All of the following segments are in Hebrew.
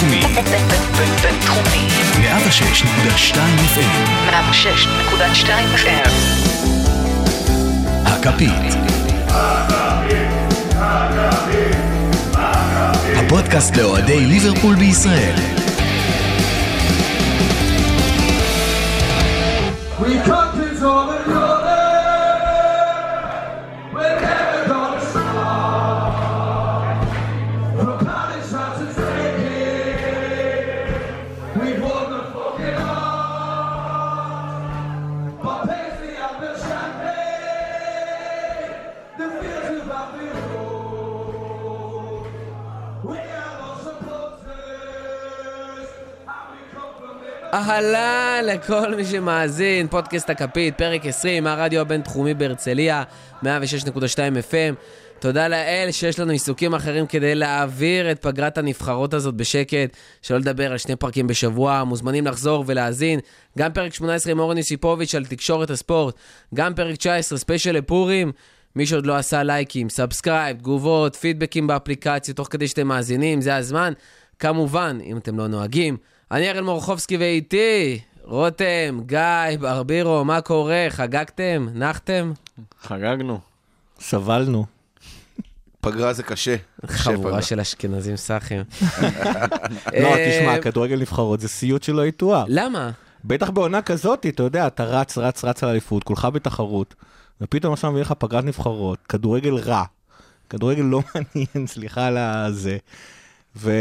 בינתחומי. בינתחומי. 106.2 FM. 106.2 FM. הכפית. הפודקאסט לאוהדי ליברפול בישראל. We captains אהלן לכל מי שמאזין, פודקאסט הכפית, פרק 20 מהרדיו הבינתחומי בהרצליה, 106.2 FM. תודה לאל שיש לנו עיסוקים אחרים כדי להעביר את פגרת הנבחרות הזאת בשקט, שלא לדבר על שני פרקים בשבוע, מוזמנים לחזור ולהאזין. גם פרק 18 עם אורן יוסיפוביץ' על תקשורת הספורט, גם פרק 19 ספיישל לפורים. מי שעוד לא עשה לייקים, subscribe, תגובות, פידבקים באפליקציה, תוך כדי שאתם מאזינים, זה הזמן. כמובן, אם אתם לא נוהגים. אני אראל מורחובסקי ואיתי, רותם, גיא, ברבירו, מה קורה? חגגתם? נחתם? חגגנו. סבלנו. פגרה זה קשה. חבורה. של אשכנזים סאחים. לא, אה, תשמע, כדורגל נבחרות זה סיוט שלא יתואר. למה? בטח בעונה כזאת, אתה יודע, אתה רץ, רץ, רץ על אליפות, כולך בתחרות, ופתאום עכשיו מביא לך פגרת נבחרות, כדורגל רע. כדורגל לא מעניין, סליחה על הזה. ו...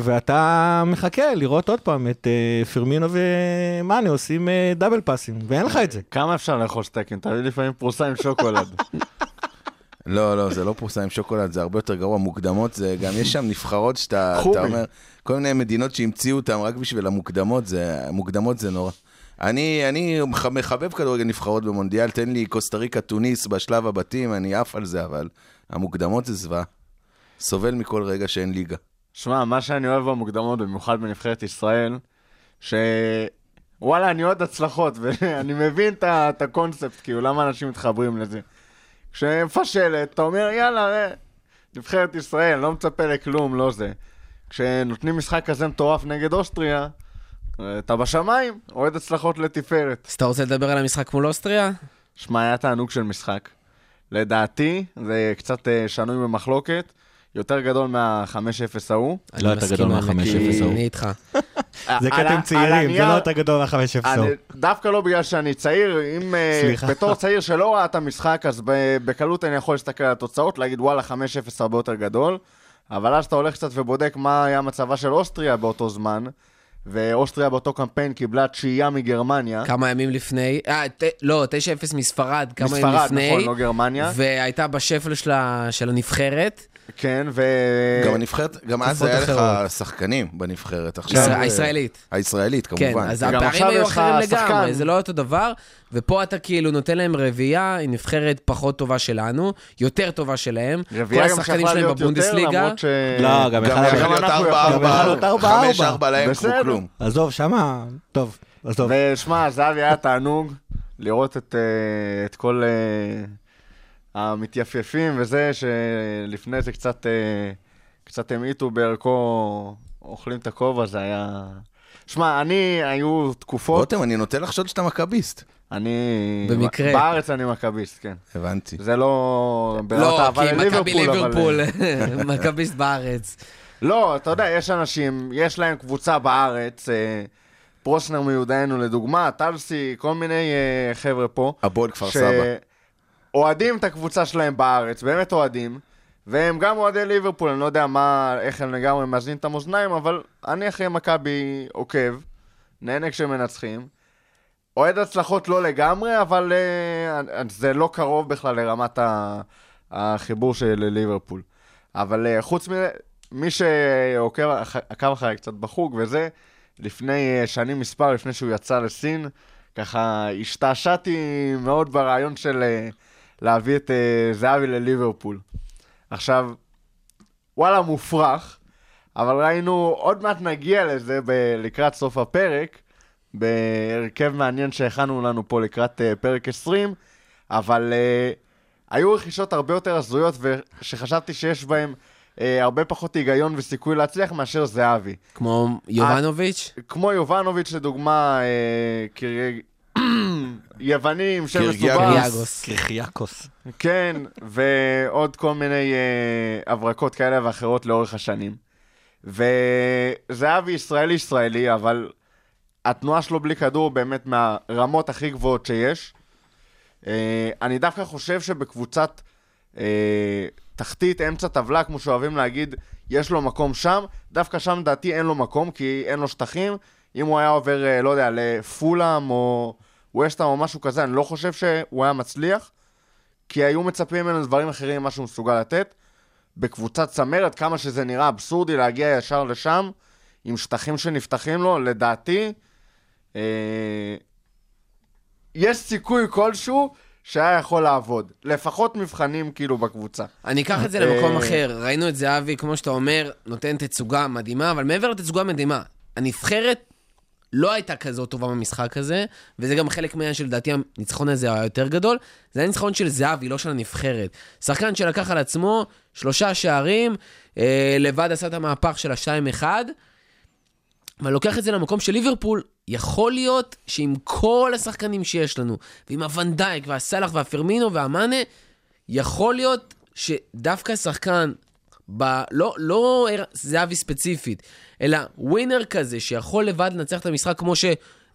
ואתה מחכה לראות עוד פעם את uh, פרמינו ומאנה עושים uh, דאבל פאסים, ואין לך את זה. כמה אפשר לאכול סטייקים? תביא לפעמים פרוסה עם שוקולד. לא, לא, זה לא פורסם עם שוקולד, זה הרבה יותר גרוע. מוקדמות זה, גם יש שם נבחרות שאתה. אתה אומר, כל מיני מדינות שהמציאו אותן רק בשביל המוקדמות, זה, מוקדמות זה נורא. אני, אני מח- מחבב כדורגל נבחרות במונדיאל, תן לי קוסטה ריקה, טוניס בשלב הבתים, אני עף על זה, אבל המוקדמות זה זוועה. סובל מכל רגע שאין ליגה. שמע, מה שאני אוהב במוקדמות, במיוחד בנבחרת ישראל, ש... וואלה, אני אוהד הצלחות, ואני מבין את הקונספט, כאילו, למה אנשים מתחברים לזה. כשמפשלת, אתה אומר, יאללה, אה, נבחרת ישראל, לא מצפה לכלום, לא זה. כשנותנים משחק כזה מטורף נגד אוסטריה, אתה בשמיים, אוהד הצלחות לתפארת. אז אתה רוצה לדבר על המשחק מול אוסטריה? שמע, היה תענוג של משחק. לדעתי, זה קצת אה, שנוי במחלוקת, יותר גדול מה-5-0 ההוא. לא יותר גדול האמת, מה-5-0 כי ההוא. אני איתך. זה כי אתם צעירים, זה לא יותר גדול מה-5 0 אני, דווקא לא בגלל שאני צעיר, אם אה. בתור צעיר שלא ראה את המשחק, אז ב- בקלות אני יכול להסתכל על התוצאות, להגיד וואלה 5-0 הרבה יותר גדול, אבל אז אתה הולך קצת ובודק מה היה מצבה של אוסטריה באותו זמן, ואוסטריה באותו קמפיין קיבלה תשיעייה מגרמניה. כמה ימים לפני, אה, ת- לא, 9-0 מספרד, כמה ימים מספרד, לפני. נכון, לא גרמניה. והייתה בשפל של ה- של הנבחרת. כן, ו... גם הנבחרת, גם אז היה לך. שחקנים בנבחרת. עכשיו, ישראל- אה, הישראלית. הישראלית, כן, כמובן. אז וגם הפערים היו אחרים. לגמרי, זה לא אותו דבר, ופה אתה כאילו נותן להם רביעייה עם נבחרת פחות טובה שלנו, יותר טובה שלהם. רביעייה כל גם השחקנים שיכולה שלהם להיות יותר, בבונדסליגה. למרות ש... לא, גם יכול להיות אנחנו ארבע, יכולים. ארבע, גם יכול להיות ארבע, חמש, ארבע. ארבע להם, בסדר. כמו כלום. עזוב, שמה, טוב, עזוב. ושמע, זהבי היה תענוג לראות את, אה, את כל אה, המתייפייפים וזה, שלפני זה קצת, אה, קצת המעיטו בערכו, אוכלים את הכובע, זה היה... שמע, אני, היו תקופות, רותם, אני נוטה לחשוד שאתה מכביסט. אני... במקרה. בארץ אני מכביסט, כן. הבנתי. זה לא... לא, כי מכבי לליברפול, אבל- ליברפול, מכביסט בארץ. לא, אתה יודע, יש אנשים, יש להם קבוצה בארץ, אה, פרוסנר מיודענו לדוגמה, טלסי, כל מיני אה, חבר'ה פה. הפועל כפר סבא. שאוהדים את הקבוצה שלהם בארץ, באמת אוהדים, והם גם אוהדי ליברפול, אני לא יודע מה, איך הם לגמרי מאזנים את המאזניים, אבל אני אחרי מכבי עוקב, נהנה כשהם מנצחים. אוהד הצלחות לא לגמרי, אבל uh, זה לא קרוב בכלל לרמת החיבור של ליברפול. אבל uh, חוץ מזה, מי שעוקב עקב אחריי קצת בחוג וזה, לפני uh, שנים מספר, לפני שהוא יצא לסין, ככה השתעשעתי מאוד ברעיון של uh, להביא את uh, זהבי לליברפול. עכשיו, וואלה, מופרך, אבל ראינו, עוד מעט נגיע לזה ב- לקראת סוף הפרק, בהרכב מעניין שהכנו לנו פה לקראת uh, פרק 20, אבל uh, היו רכישות הרבה יותר הזויות, ושחשבתי שיש בהן אה, הרבה פחות היגיון וסיכוי להצליח מאשר זהבי. כמו יובנוביץ'? כמו יובנוביץ', לדוגמה, אה, קרי- יוונים, שם. קירגיאגוס. קריחיאקוס. כן, ועוד כל מיני אה, הברקות כאלה ואחרות לאורך השנים. וזהבי ישראלי-ישראלי, אבל התנועה שלו בלי כדור באמת מהרמות הכי גבוהות שיש. אה, אני דווקא חושב שבקבוצת אה, תחתית, אמצע טבלה, כמו שאוהבים להגיד, יש לו מקום שם. דווקא שם, לדעתי, אין לו מקום, כי אין לו שטחים. אם הוא היה עובר, לא יודע, לפולאם או ווסטהאם או משהו כזה, אני לא חושב שהוא היה מצליח. כי היו מצפים ממנו דברים אחרים ממה שהוא מסוגל לתת. בקבוצת צמרת, כמה שזה נראה אבסורדי להגיע ישר לשם, עם שטחים שנפתחים לו, לדעתי, אה, יש סיכוי כלשהו שהיה יכול לעבוד. לפחות מבחנים כאילו בקבוצה. אני אקח את זה למקום אה, אחר. ראינו את זהבי, כמו שאתה אומר, נותן תצוגה מדהימה, אבל מעבר לתצוגה מדהימה, הנבחרת לא הייתה כזאת טובה במשחק הזה, וזה גם חלק מהעניין שלדעתי הניצחון הזה היה יותר גדול. זה היה ניצחון של זהבי, לא של הנבחרת. שחקן שלקח על עצמו שלושה שערים, אה, לבד עשה את המהפך של ה-2-1, אבל לוקח את זה למקום של ליברפול, יכול להיות שעם כל השחקנים שיש לנו, ועם הוונדייק והסאלח והפרמינו והמאנה, יכול להיות שדווקא שחקן, ב... לא, לא זהבי ספציפית, אלא ווינר כזה שיכול לבד לנצח את המשחק כמו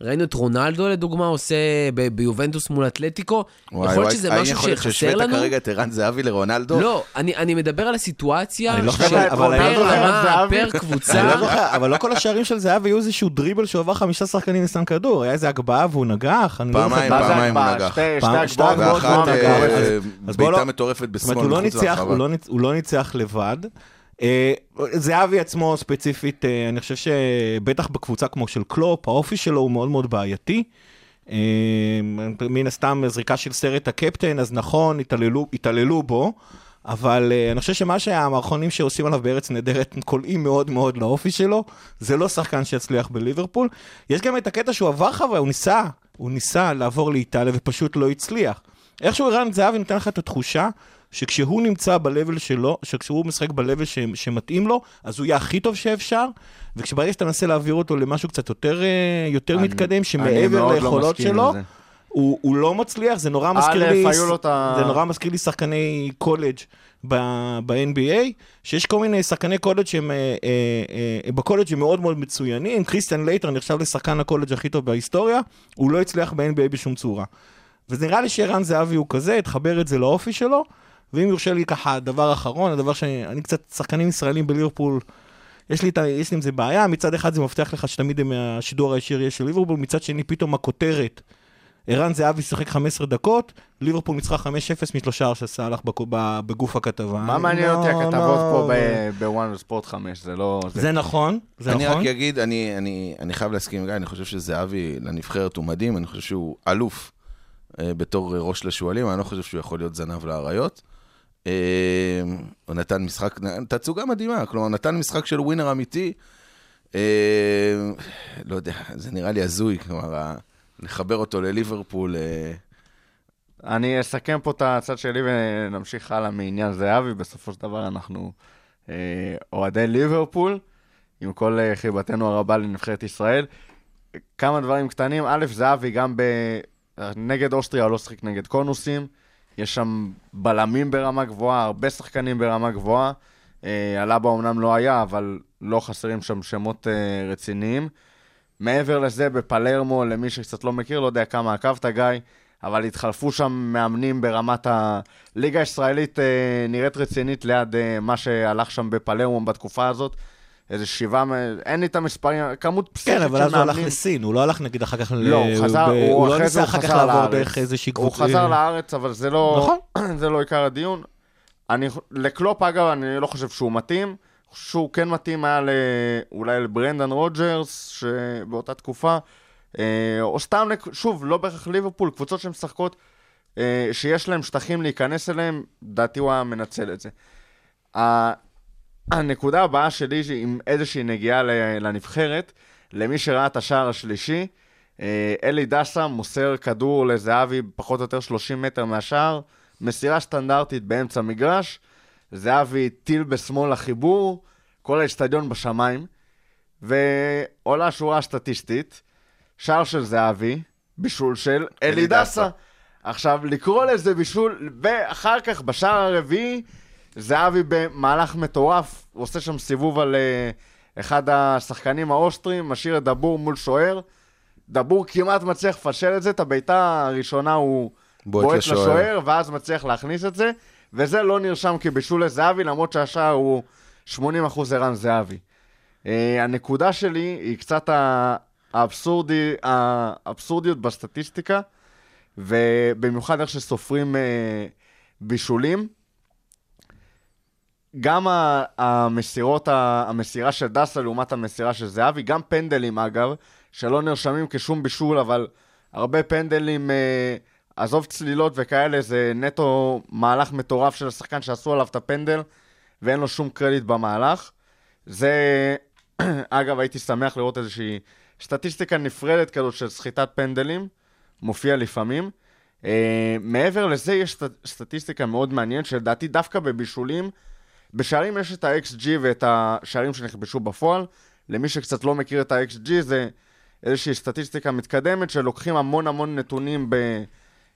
שראינו את רונלדו לדוגמה עושה ב- ביובנטוס מול אתלטיקו, יכול להיות שזה האם משהו יכול להיות שחסר שהשווית לנו? כרגע את ערן זהבי לרונלדו? לא, אני, אני מדבר על הסיטואציה אני לא של חושב, אבל פר אני לא זוכר רמה, את זהבי. פר אני לא קבוצה. זוכר, אבל לא כל השערים של זהבי היו איזשהו דריבל שהוא עבר חמישה שחקנים ושם כדור, היה איזה הגבהה והוא נגח, אני לא זוכר. פעמיים, מה זה פעמיים הוא הגבהה? נגח. שתי פעם- שתי שתי הגבהות מאוד ואחת מאוד מטורפת. אה, אז בוא בעיטה לא- מטורפת זאת אומרת, בשמאל הוא לא מחוץ ניצח, לרחבה. הוא לא ניצ- הוא לא ניצח לבד. אה, זהבי עצמו ספציפית, אה, אני חושב שבטח בקבוצה כמו של קלופ, האופי שלו הוא מאוד מאוד בעייתי. אה, מן הסתם זריקה של סרט הקפטן, אז נכון, התעללו, התעללו בו, אבל אני חושב שמה שהמערכונים שעושים עליו בארץ נהדרת קולעים מאוד מאוד לאופי שלו, זה לא שחקן שיצליח בליברפול. יש גם את הקטע שהוא עבר חוויה, הוא ניסה, הוא ניסה לעבור לאיטליה ופשוט לא הצליח. איכשהו ערן זהבי נותן לך את התחושה שכשהוא נמצא ב-level שלו, שכשהוא משחק ב-level ש- שמתאים לו, אז הוא יהיה הכי טוב שאפשר, וכשברגע שאתה מנסה להעביר אותו למשהו קצת יותר, אה, יותר אני- מתקדם, שמעבר לא ליכולות מסכים שלו, לזה. הוא, הוא לא מצליח, זה נורא מזכיר לי, זה נורא מזכיר לי שחקני קולג' ב-NBA, שיש כל מיני שחקני קולג' שהם אה, אה, אה, בקולג' הם מאוד מאוד מצוינים, קריסטיאן לייטר נחשב לשחקן הקולג' הכי טוב בהיסטוריה, הוא לא הצליח ב-NBA בשום צורה. וזה נראה לי שערן זהבי הוא כזה, תחבר את זה לאופי שלו, ואם יורשה לי ככה, דבר אחרון, הדבר שאני קצת, שחקנים ישראלים בליברפול, יש לי, את יש לי עם זה בעיה, מצד אחד זה מבטיח לך שתמיד הם מהשידור הישיר יהיה של ליברפול, מצד שני פתאום הכותרת, ערן זהבי שיחק 15 דקות, ליברפול ניצחה 5-0 משלושה של סאלח בק- ב- בגוף הכתבה. מה אני מעניין לא- אותי הכתבות לא- פה בוואן ספורט 5, זה לא... זה- זה נכון, זה אני נכון. רק אגיד, אני, אני, אני חייב להסכים עם גיא, אני חושב שזהבי לנבחרת הוא מדהים, אני חושב שהוא אלוף אה, בתור ראש לשועלים, אני לא חושב שהוא יכול להיות זנב לאריות. אה, הוא נתן משחק, תצוגה מדהימה, כלומר, נתן משחק של ווינר אמיתי. אה, לא יודע, זה נראה לי הזוי, כלומר, לחבר אותו לליברפול. אה, אני אסכם פה את הצד שלי ונמשיך הלאה מעניין זהבי. בסופו של דבר אנחנו אה, אוהדי ליברפול, עם כל אה, חיבתנו הרבה לנבחרת ישראל. כמה דברים קטנים. א', זהבי גם ב... נגד אוסטריה לא שיחק נגד קונוסים. יש שם בלמים ברמה גבוהה, הרבה שחקנים ברמה גבוהה. אה, אלאבה אמנם לא היה, אבל לא חסרים שם שמות אה, רציניים. מעבר לזה, בפלרמו, למי שקצת לא מכיר, לא יודע כמה עקבת, גיא, אבל התחלפו שם מאמנים ברמת הליגה הישראלית, אה, נראית רצינית ליד אה, מה שהלך שם בפלרמו בתקופה הזאת. איזה שבעה, אין לי את המספרים, כמות פסיכית כן, של אבל אז הוא הלך מאמנים. לסין, הוא לא הלך נגיד אחר כך, ל- לא, הוא חזר, הוא לא ניסה הוא אחר כך לעבור. דרך איזושהי הוא קבוצה. חזר לארץ, אבל זה לא... נכון. זה לא עיקר הדיון. אני, לקלופ, אגב, אני לא חושב שהוא מתאים. שהוא כן מתאים היה אולי לברנדן רוג'רס, שבאותה תקופה, אה, או סתם, שוב, לא בהכרח ליברפול, קבוצות שמשחקות, אה, שיש להם שטחים להיכנס אליהם, לדעתי הוא היה מנצל את זה. הנקודה הבאה שלי, שהיא עם איזושהי נגיעה לנבחרת, למי שראה את השער השלישי, אה, אלי דסה מוסר כדור לזהבי פחות או יותר 30 מטר מהשער, מסירה סטנדרטית באמצע מגרש, זהבי טיל בשמאל לחיבור, כל האצטדיון בשמיים, ועולה שורה סטטיסטית, שער של זהבי, בישול של אלי אלי דסה. דסה. עכשיו, לקרוא לזה בישול, ואחר כך, בשער הרביעי, זהבי במהלך מטורף, הוא עושה שם סיבוב על אה, אחד השחקנים האוסטרים, משאיר את דבור מול שוער. דבור כמעט מצליח לפשל את זה, את הבעיטה הראשונה הוא בועט בועט לשוער. לשוער, ואז מצליח להכניס את זה, וזה לא נרשם כבישול לזהבי, למרות שהשער הוא 80% ערן זהבי. אה, הנקודה שלי היא קצת האבסורדי, האבסורדיות בסטטיסטיקה, ובמיוחד איך שסופרים אה, בישולים. גם המסירות, המסירה של דסה לעומת המסירה של זהבי, גם פנדלים אגב, שלא נרשמים כשום בישול, אבל הרבה פנדלים, אה, עזוב צלילות וכאלה, זה נטו מהלך מטורף של השחקן שעשו עליו את הפנדל, ואין לו שום קרדיט במהלך. זה, אגב, הייתי שמח לראות איזושהי סטטיסטיקה נפרדת כזאת של סחיטת פנדלים, מופיע לפעמים. Uh, מעבר לזה, יש סט, סטטיסטיקה מאוד מעניינת, שלדעתי דווקא בבישולים, בשערים יש את ה-XG ואת השערים שנכבשו בפועל. למי שקצת לא מכיר את ה-XG, זה איזושהי סטטיסטיקה מתקדמת, שלוקחים המון המון נתונים ב,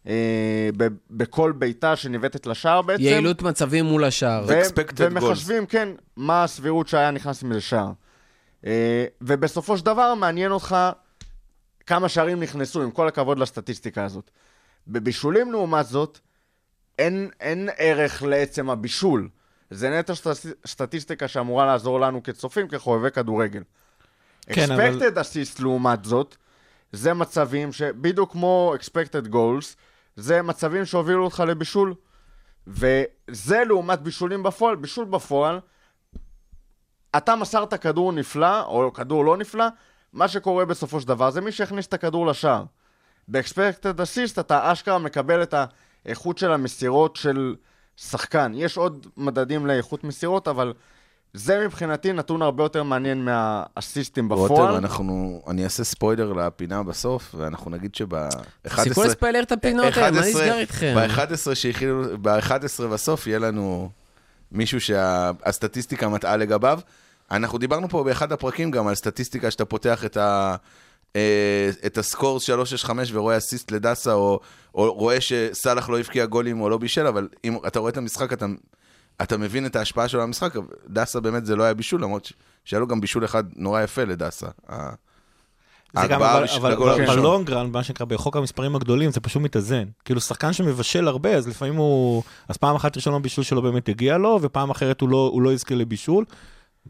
אה, ב, בכל בעיטה שניבטת לשער בעצם. יעילות מצבים מול השער. ו- ומחשבים, כן, מה הסבירות שהיה נכנס מזה שער. אה, ובסופו של דבר מעניין אותך כמה שערים נכנסו, עם כל הכבוד לסטטיסטיקה הזאת. בבישולים לעומת זאת, אין, אין ערך לעצם הבישול. זה נטו סט- סטטיסטיקה שאמורה לעזור לנו כצופים, כחובבי כדורגל. כן, אבל- expected assist לעומת זאת, זה מצבים שבדיוק כמו expected goals, זה מצבים שהובילו אותך לבישול. וזה לעומת בישולים בפועל. בישול בפועל, אתה מסרת כדור נפלא, או כדור לא נפלא, מה שקורה בסופו של דבר זה מי שהכניס את הכדור לשער. ב-expected assist אתה אשכרה מקבל את האיכות של המסירות של שחקן. יש עוד מדדים לאיכות מסירות, אבל זה מבחינתי נתון הרבה יותר מעניין מהאסיסטים בפועל. רותם, אנחנו, אני אעשה ספוילר לפינה בסוף, ואנחנו נגיד שב-11... תפסיקו לספיילר את הפינות האלה, מה נסגר איתכם? ב-11 שהכילו, ב-11 בסוף יהיה לנו מישהו שהסטטיסטיקה מטעה לגביו. אנחנו דיברנו פה באחד הפרקים גם על סטטיסטיקה שאתה פותח את ה... אה, את הסקור 365 ורואה אסיסט לדסה, או, או רואה שסאלח לא הבקיע גולים או לא בישל, אבל אם אתה רואה את המשחק, אתה, אתה מבין את ההשפעה שלו על המשחק. דסה באמת זה לא היה בישול, למרות שהיה לו גם בישול אחד נורא יפה לדסה. זה גם, אבל, אבל. בלונגרן, מה שנקרא, בחוק המספרים הגדולים, זה פשוט מתאזן. כאילו, שחקן שמבשל הרבה, אז לפעמים הוא... אז פעם אחת ראשונה בישול שלו באמת הגיע לו, ופעם אחרת הוא לא, הוא לא יזכה לבישול.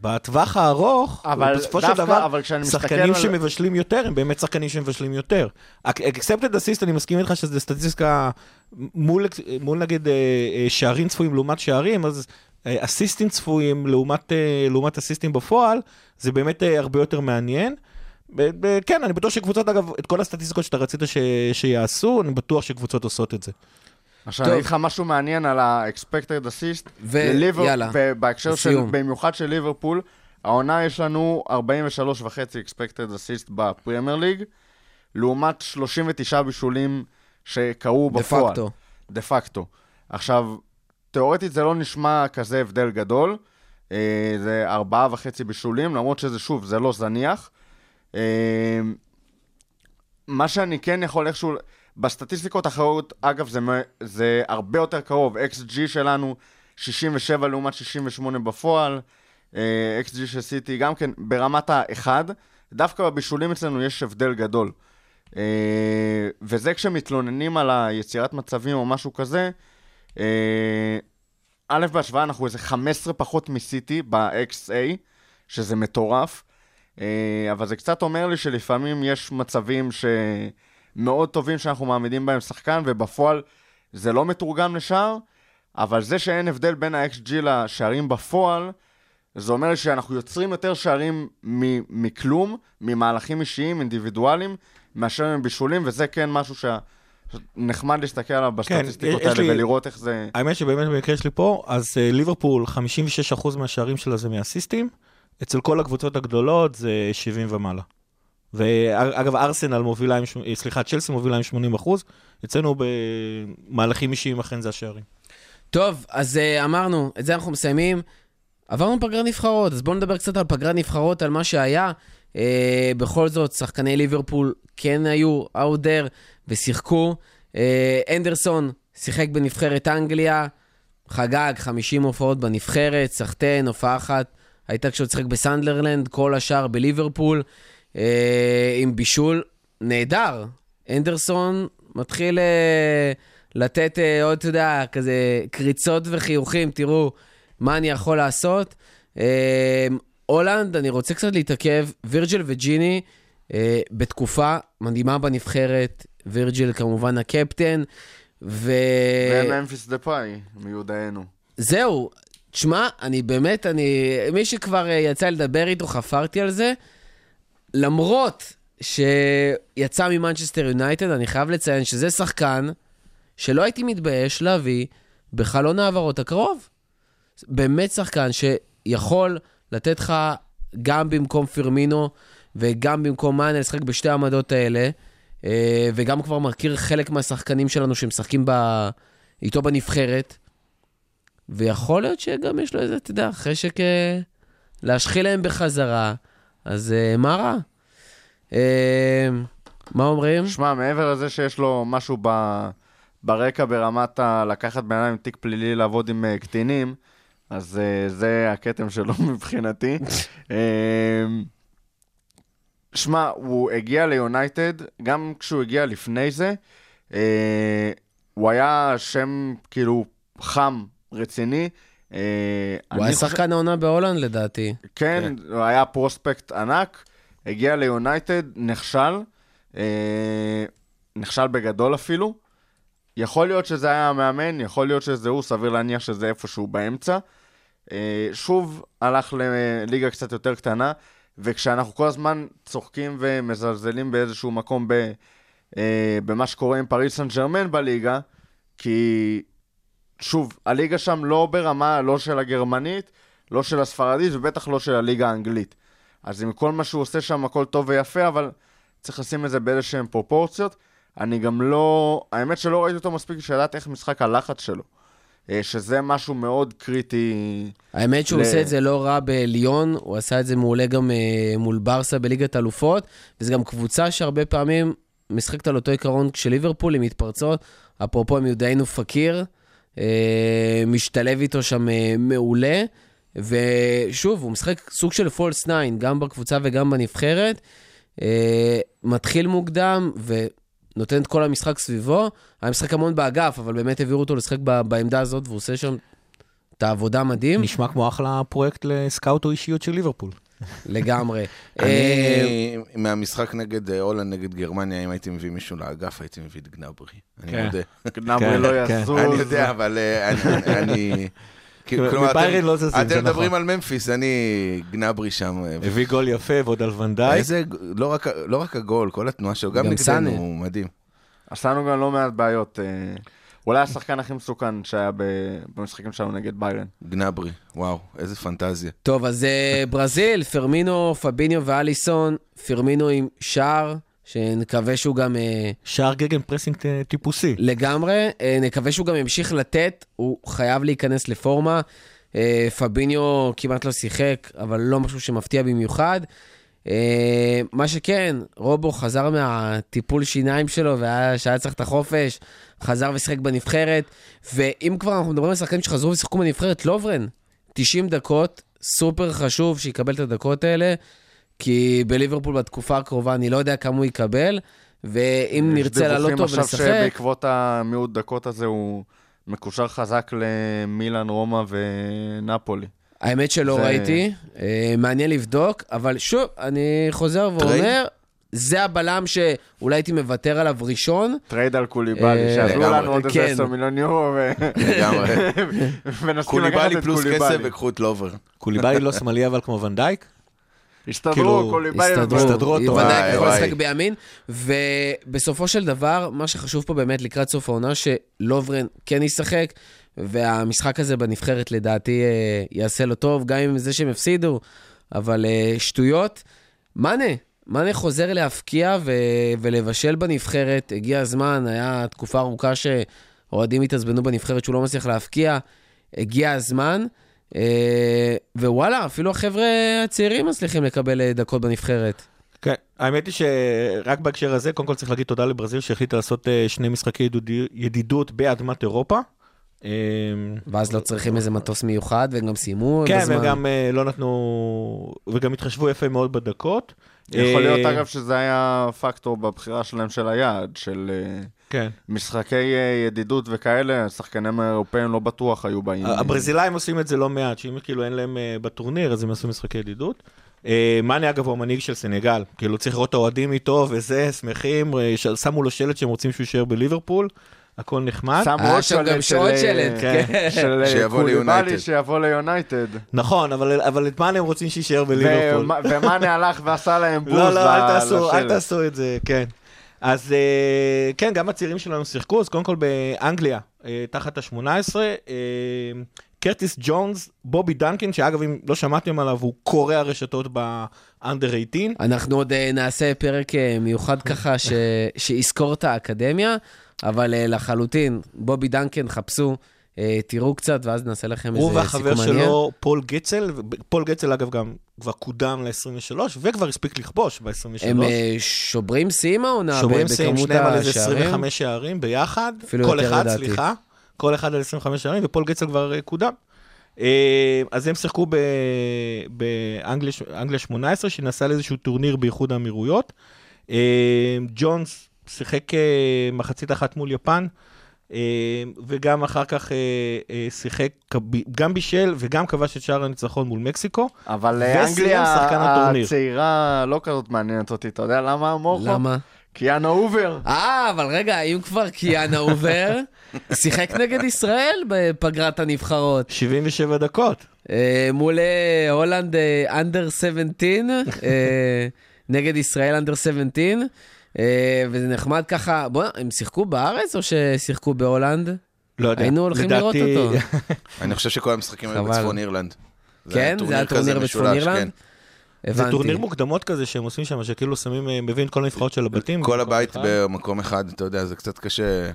בטווח הארוך, אבל בסופו של דווקא- דבר, אבל שחקנים על- שמבשלים יותר, הם באמת שחקנים שמבשלים יותר. אקספטד אסיסט, אני מסכים איתך שזה סטטיסטיקה מול, מול נגיד אה, אה, שערים צפויים לעומת שערים, אז אה, אסיסטים צפויים לעומת, אה, לעומת אסיסטים בפועל, זה באמת אה, הרבה יותר מעניין. כן, אני בטוח שקבוצות, אגב, את כל הסטטיסטיקות שאתה רצית ש... שיעשו, אני בטוח שקבוצות עושות את זה. עכשיו. אני אגיד לך משהו מעניין על ה-expected assist. יאללה, בהקשר של. במיוחד של ליברפול, העונה יש לנו 43 וחצי expected assist בפרמייר ליג, לעומת 39 בישולים שקרו דה בפועל. פקטו. דה פקטו. עכשיו, תאורטית זה לא נשמע כזה הבדל גדול, אה, זה ארבעה וחצי בישולים, למרות שזה שוב, זה לא זניח. אה, מה שאני כן יכול איכשהו, בסטטיסטיקות האחרות, אגב, זה, זה הרבה יותר קרוב. XG שלנו 67 לעומת 68 בפועל, אה, XG של סיטי גם כן ברמת האחד, דווקא בבישולים אצלנו יש הבדל גדול. אה, וזה כשמתלוננים על היצירת מצבים או משהו כזה, אה, א', בהשוואה אנחנו איזה 15 פחות מסיטי ב-XA, שזה מטורף. אבל זה קצת אומר לי שלפעמים יש מצבים שמאוד טובים שאנחנו מעמידים בהם שחקן, ובפועל זה לא מתורגם לשער, אבל זה שאין הבדל בין ה-XG לשערים בפועל, זה אומר שאנחנו יוצרים יותר שערים מ- מכלום, ממהלכים אישיים, אינדיבידואליים, מאשר מבישולים, וזה כן משהו שה... נחמד להסתכל עליו בסטטיסטיקות יש האלה לי- ולראות איך זה... האמת שבאמת במקרה שלי פה, אז אה, ליברפול, 56% מהשערים שלה זה מאסיסטים, אצל כל הקבוצות הגדולות זה 70 ומעלה. ואגב, ארסנל מובילה עם, אה, סליחה, צ'לסי מובילה עם 80 אחוז, אצלנו במהלכים אישיים אכן זה השערים. טוב, אז uh, אמרנו, את זה אנחנו מסיימים. עברנו פגרת נבחרות, אז בואו נדבר קצת על פגרת נבחרות, על מה שהיה. Uh, בכל זאת, שחקני ליברפול כן היו out there ושיחקו. Uh, אנדרסון שיחק בנבחרת אנגליה, חגג 50 הופעות בנבחרת, סחטיין, הופעה אחת הייתה כשהוא שיחק בסנדלרלנד, כל השאר בליברפול, עם בישול נהדר. אנדרסון מתחיל uh, לתת uh, עוד, אתה יודע, כזה קריצות וחיוכים, תראו מה אני יכול לעשות. Uh, הולנד, אני רוצה קצת להתעכב, וירג'ל וג'יני uh, בתקופה מדהימה בנבחרת, וירג'ל כמובן הקפטן, ו... וממפיס דה פאי, מיודענו. זהו, תשמע, אני באמת, אני... מי שכבר אה, יצא לדבר איתו, חפרתי על זה. למרות שיצא ממנצ'סטר יונייטד, אני חייב לציין שזה שחקן שלא הייתי מתבייש להביא בחלון ההעברות הקרוב. באמת שחקן שיכול לתת לך גם במקום פרמינו וגם במקום מאנה לשחק בשתי העמדות האלה, אה, וגם כבר מכיר חלק מהשחקנים שלנו שמשחקים ב... איתו בנבחרת. ויכול להיות שגם יש לו איזה, אתה יודע, חשק אה, להשחיל להם בחזרה, אז אה, מה רע? אה, מה אומרים? שמע, מעבר לזה שיש לו משהו ב... ברקע ברמת ה... לקחת בן אדם עם תיק פלילי לעבוד עם אה, קטינים, אז uh, זה הכתם שלו מבחינתי. שמע, הוא הגיע ליונייטד, גם כשהוא הגיע לפני זה, אה, הוא היה שם כאילו חם, רציני. אה, הוא היה שחקן העונה בהולנד לדעתי. כן, הוא היה פרוספקט ענק, הגיע ליונייטד, נכשל, אה, נכשל בגדול אפילו. יכול להיות שזה היה המאמן, יכול להיות שזה הוא, סביר להניח שזה איפשהו באמצע. אה, שוב הלך לליגה קצת יותר קטנה, וכשאנחנו כל הזמן צוחקים ומזלזלים באיזשהו מקום ב, במה שקורה עם פריס סן ג'רמן בליגה, כי שוב, הליגה שם לא ברמה, לא של הגרמנית, לא של הספרדית ובטח לא של הליגה האנגלית. אז עם כל מה שהוא עושה שם הכל טוב ויפה, אבל צריך לשים את זה באיזשהן פרופורציות. אני גם לא... האמת שלא ראיתי אותו מספיק בשביל לדעת איך משחק הלחץ שלו. אה, שזה משהו מאוד קריטי. האמת שהוא ל- עושה את זה לא רע בליון, הוא עשה את זה מעולה גם אה, מול ברסה בליגת אלופות, וזו גם קבוצה שהרבה פעמים משחקת על אותו עיקרון כשליברפול עם מתפרצות, אפרופו מיודענו פקיר, אה, משתלב איתו שם אה, מעולה, ושוב, הוא משחק סוג של פולס 9, גם בקבוצה וגם בנבחרת, אה, מתחיל מוקדם, ו... נותן את כל המשחק סביבו, היה משחק המון באגף, אבל באמת העבירו אותו לשחק בעמדה הזאת, והוא עושה שם את העבודה מדהים. נשמע כמו אחלה פרויקט לסקאוט או אישיות של ליברפול. לגמרי. אה, אני, מהמשחק נגד אה, הולנד, נגד גרמניה, אם הייתי מביא מישהו לאגף, הייתי מביא את גנברי. אני כן. מודה. גנברי לא כן. יזוז. אני יודע, אבל אה, אני-. כאילו, כלומר, אתם- לא זזים, זה אתם מדברים נכון. על ממפיס, אני גנברי שם. אה, הביא גול יפה ועוד על ונדייק. איזה, לא רק, לא רק הגול, כל התנועה שלו, גם נגדנו. הוא מדהים. עשה לנו גם לא מעט בעיות. אה, אולי השחקן הכי מסוכן שהיה במשחקים שלנו נגד ביירן. גנאברי, וואו, איזה פנטזיה. טוב, אז אה, ברזיל, פרמינו, פביניו ואליסון, פרמינו עם שער, שנקווה שהוא גם אה, שער gegenpressing ט- טיפוסי. לגמרי, אה, נקווה שהוא גם ימשיך לתת, הוא חייב להיכנס לפורמה. אה, פביניו כמעט לא שיחק, אבל לא משהו שמפתיע במיוחד. אה, מה שכן, רובו חזר מהטיפול שיניים שלו, שהיה צריך את החופש, חזר ושיחק בנבחרת. ואם כבר אנחנו מדברים על שחקנים שחזרו ושיחקו בנבחרת, לוברן, 90 דקות, סופר חשוב שיקבל את הדקות האלה, כי בליברפול בתקופה הקרובה אני לא יודע כמה הוא יקבל, ואם נרצה לעלות אותו יש דיווחים עכשיו ולשחק... שבעקבות המיעוט דקות הזה הוא מקושר חזק למילאן, רומא ונפולי. האמת שלא זה- ראיתי, אה, מעניין לבדוק, אבל שוב, אני חוזר ואומר, זה הבלם שאולי הייתי מוותר עליו ראשון. טרייד על קוליבאלי, אה, שיעזרו לגמרי, לנו עוד כן. איזה 10 מיליון יורו. ונסכים לקחת קוליבאלי את פלוס כסף קוליבאלי. וקחו את לוברן. קוליבאלי לא שמאלי אבל כמו ונדייק. הסתדרו, כאילו, קוליבאלי. הסתדרו, הסתדרו אותו. וואי, יכול. לשחק בימין. ובסופו של דבר, מה שחשוב פה באמת לקראת סוף העונה, שלוברן כן ישחק, והמשחק הזה בנבחרת לדעתי אה, יעשה לו טוב, גם עם זה שהם הפסידו, אבל אה, שטויות. מאנה, מאנה חוזר להפקיע ו- ולבשל בנבחרת, הגיע הזמן, היה תקופה ארוכה אוהדים התעצבנו בנבחרת שהוא לא מצליח להבקיע, הגיע הזמן. אה, ווואלה, אפילו החבר'ה הצעירים מצליחים לקבל אה, דקות בנבחרת. כן, האמת היא שרק בהקשר הזה, קודם כל צריך להגיד תודה לברזיל שהחליטה לעשות אה, שני משחקי ידידות- ידידות באדמת אירופה. אה, ואז לא צריכים איזה מטוס מיוחד, והם גם סיימו כן, בזמן. וגם אה, לא נתנו, וגם התחשבו יפה מאוד בדקות. יכול להיות, אה, אגב, שזה היה פקטור בבחירה שלהם של היעד, של אה, כן. משחקי אה, ידידות וכאלה, השחקנים האירופאים לא בטוח היו באים. הברזילאים עושים את זה לא מעט, שאם כאילו אין להם בטורניר, אז הם עשו משחקי ידידות. מאני אגב הוא המנהיג של סנגל, כאילו צריך לראות את האוהדים איתו וזה, שמחים, שמו לו שלט שהם רוצים שהוא יישאר בליברפול, הכל נחמד. שמו עוד של, אה, שלט, כן. של אה, שיבוא קוליבאלי, ליונייטד. שיבוא ליונייטד. נכון, אבל אבל את מאנה הם רוצים שיישאר בליברפול. ומה- ומאנה הלך ועשה להם בוז לא, לא, ל- אל תעשו, לשלט. את זה, כן. אז אה, כן, גם הצעירים שלנו שיחקו, אז קודם כל באנגליה, אה, תחת ה-18, קרטיס ג'ונס, בובי דנקן, שאגב, אם לא שמעתם עליו, הוא קורע רשתות ב under 18. אנחנו עוד אה, נעשה פרק אה, מיוחד ככה ש... שיזכור את האקדמיה, אבל אה, לחלוטין, בובי דנקן, חפשו, אה, תראו קצת, ואז נעשה לכם הוא איזה והחבר סיכום מעניין. שלו, פול גלצל, פול גלצל אגב גם כבר קודם ל-23, וכבר הספיק לכבוש ב-23. הם אה, שוברים שיאים העונה שוברים שיאים, שניהם על איזה השערים. 25 שערים ביחד, אפילו כל יותר, אחד, לדעתי. סליחה, כל אחד על 25 שערים, ופול גלצל כבר קודם. אז הם שיחקו באנגליה אנגליה 18, שנסע לאיזשהו טורניר באיחוד האמירויות. ג'ונס שיחק אה, מחצית אחת מול יפן, אה, וגם אחר כך אה, שיחק, גם בישל וגם כבש את שער הניצחון מול מקסיקו. אבל אנגליה. הצעירה לא כזאת מעניינת אותי, אתה יודע למה, מורכו? למה? קיאנו אובר. אה, אבל רגע, אם כבר קיאנה עובר, שיחק נגד ישראל בפגרת הנבחרות. 77 דקות. מול הולנד under 17, אה, נגד ישראל under 17, אה, וזה נחמד ככה, בוא, הם שיחקו בארץ או ששיחקו בהולנד? לא יודע. היינו הולכים לראות לדעתי- אותו. אני חושב שכל המשחקים היו. בצפון אירלנד. כן? זה היה טורניר בצפון אירלנד? כן. זה הבנתי. טורניר מוקדמות כזה שהם עושים שם, שכאילו שמים, אה, מביאים את כל הנבחרות של הבתים. כל הבית אחד. במקום אחד, אתה יודע, זה קצת קשה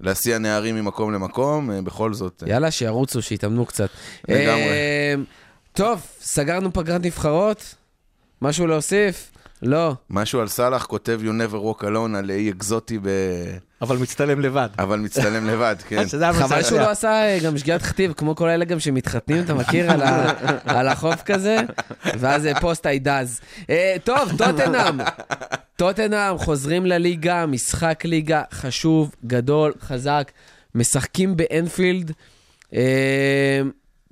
להסיע נערים ממקום למקום, אה, בכל זאת. אה, יאללה, שירוצו, שיתאמנו קצת. לגמרי. אה, טוב, סגרנו פגרת נבחרות? משהו להוסיף? לא. משהו על סאלח כותב You never walk alone על אי אקזוטי, ב... אבל מצטלם לבד. אבל מצטלם לבד, כן. שזה חבל. שהוא לא עשה אה, גם שגיאת כתיב, כמו כל אלה גם שמתחתנים, אתה מכיר, על החוף כזה, ואז אה, פוסט I does. אה, טוב, טוטנאם. טוטנאם חוזרים לליגה, משחק ליגה חשוב, גדול, חזק, משחקים באנפילד. אה,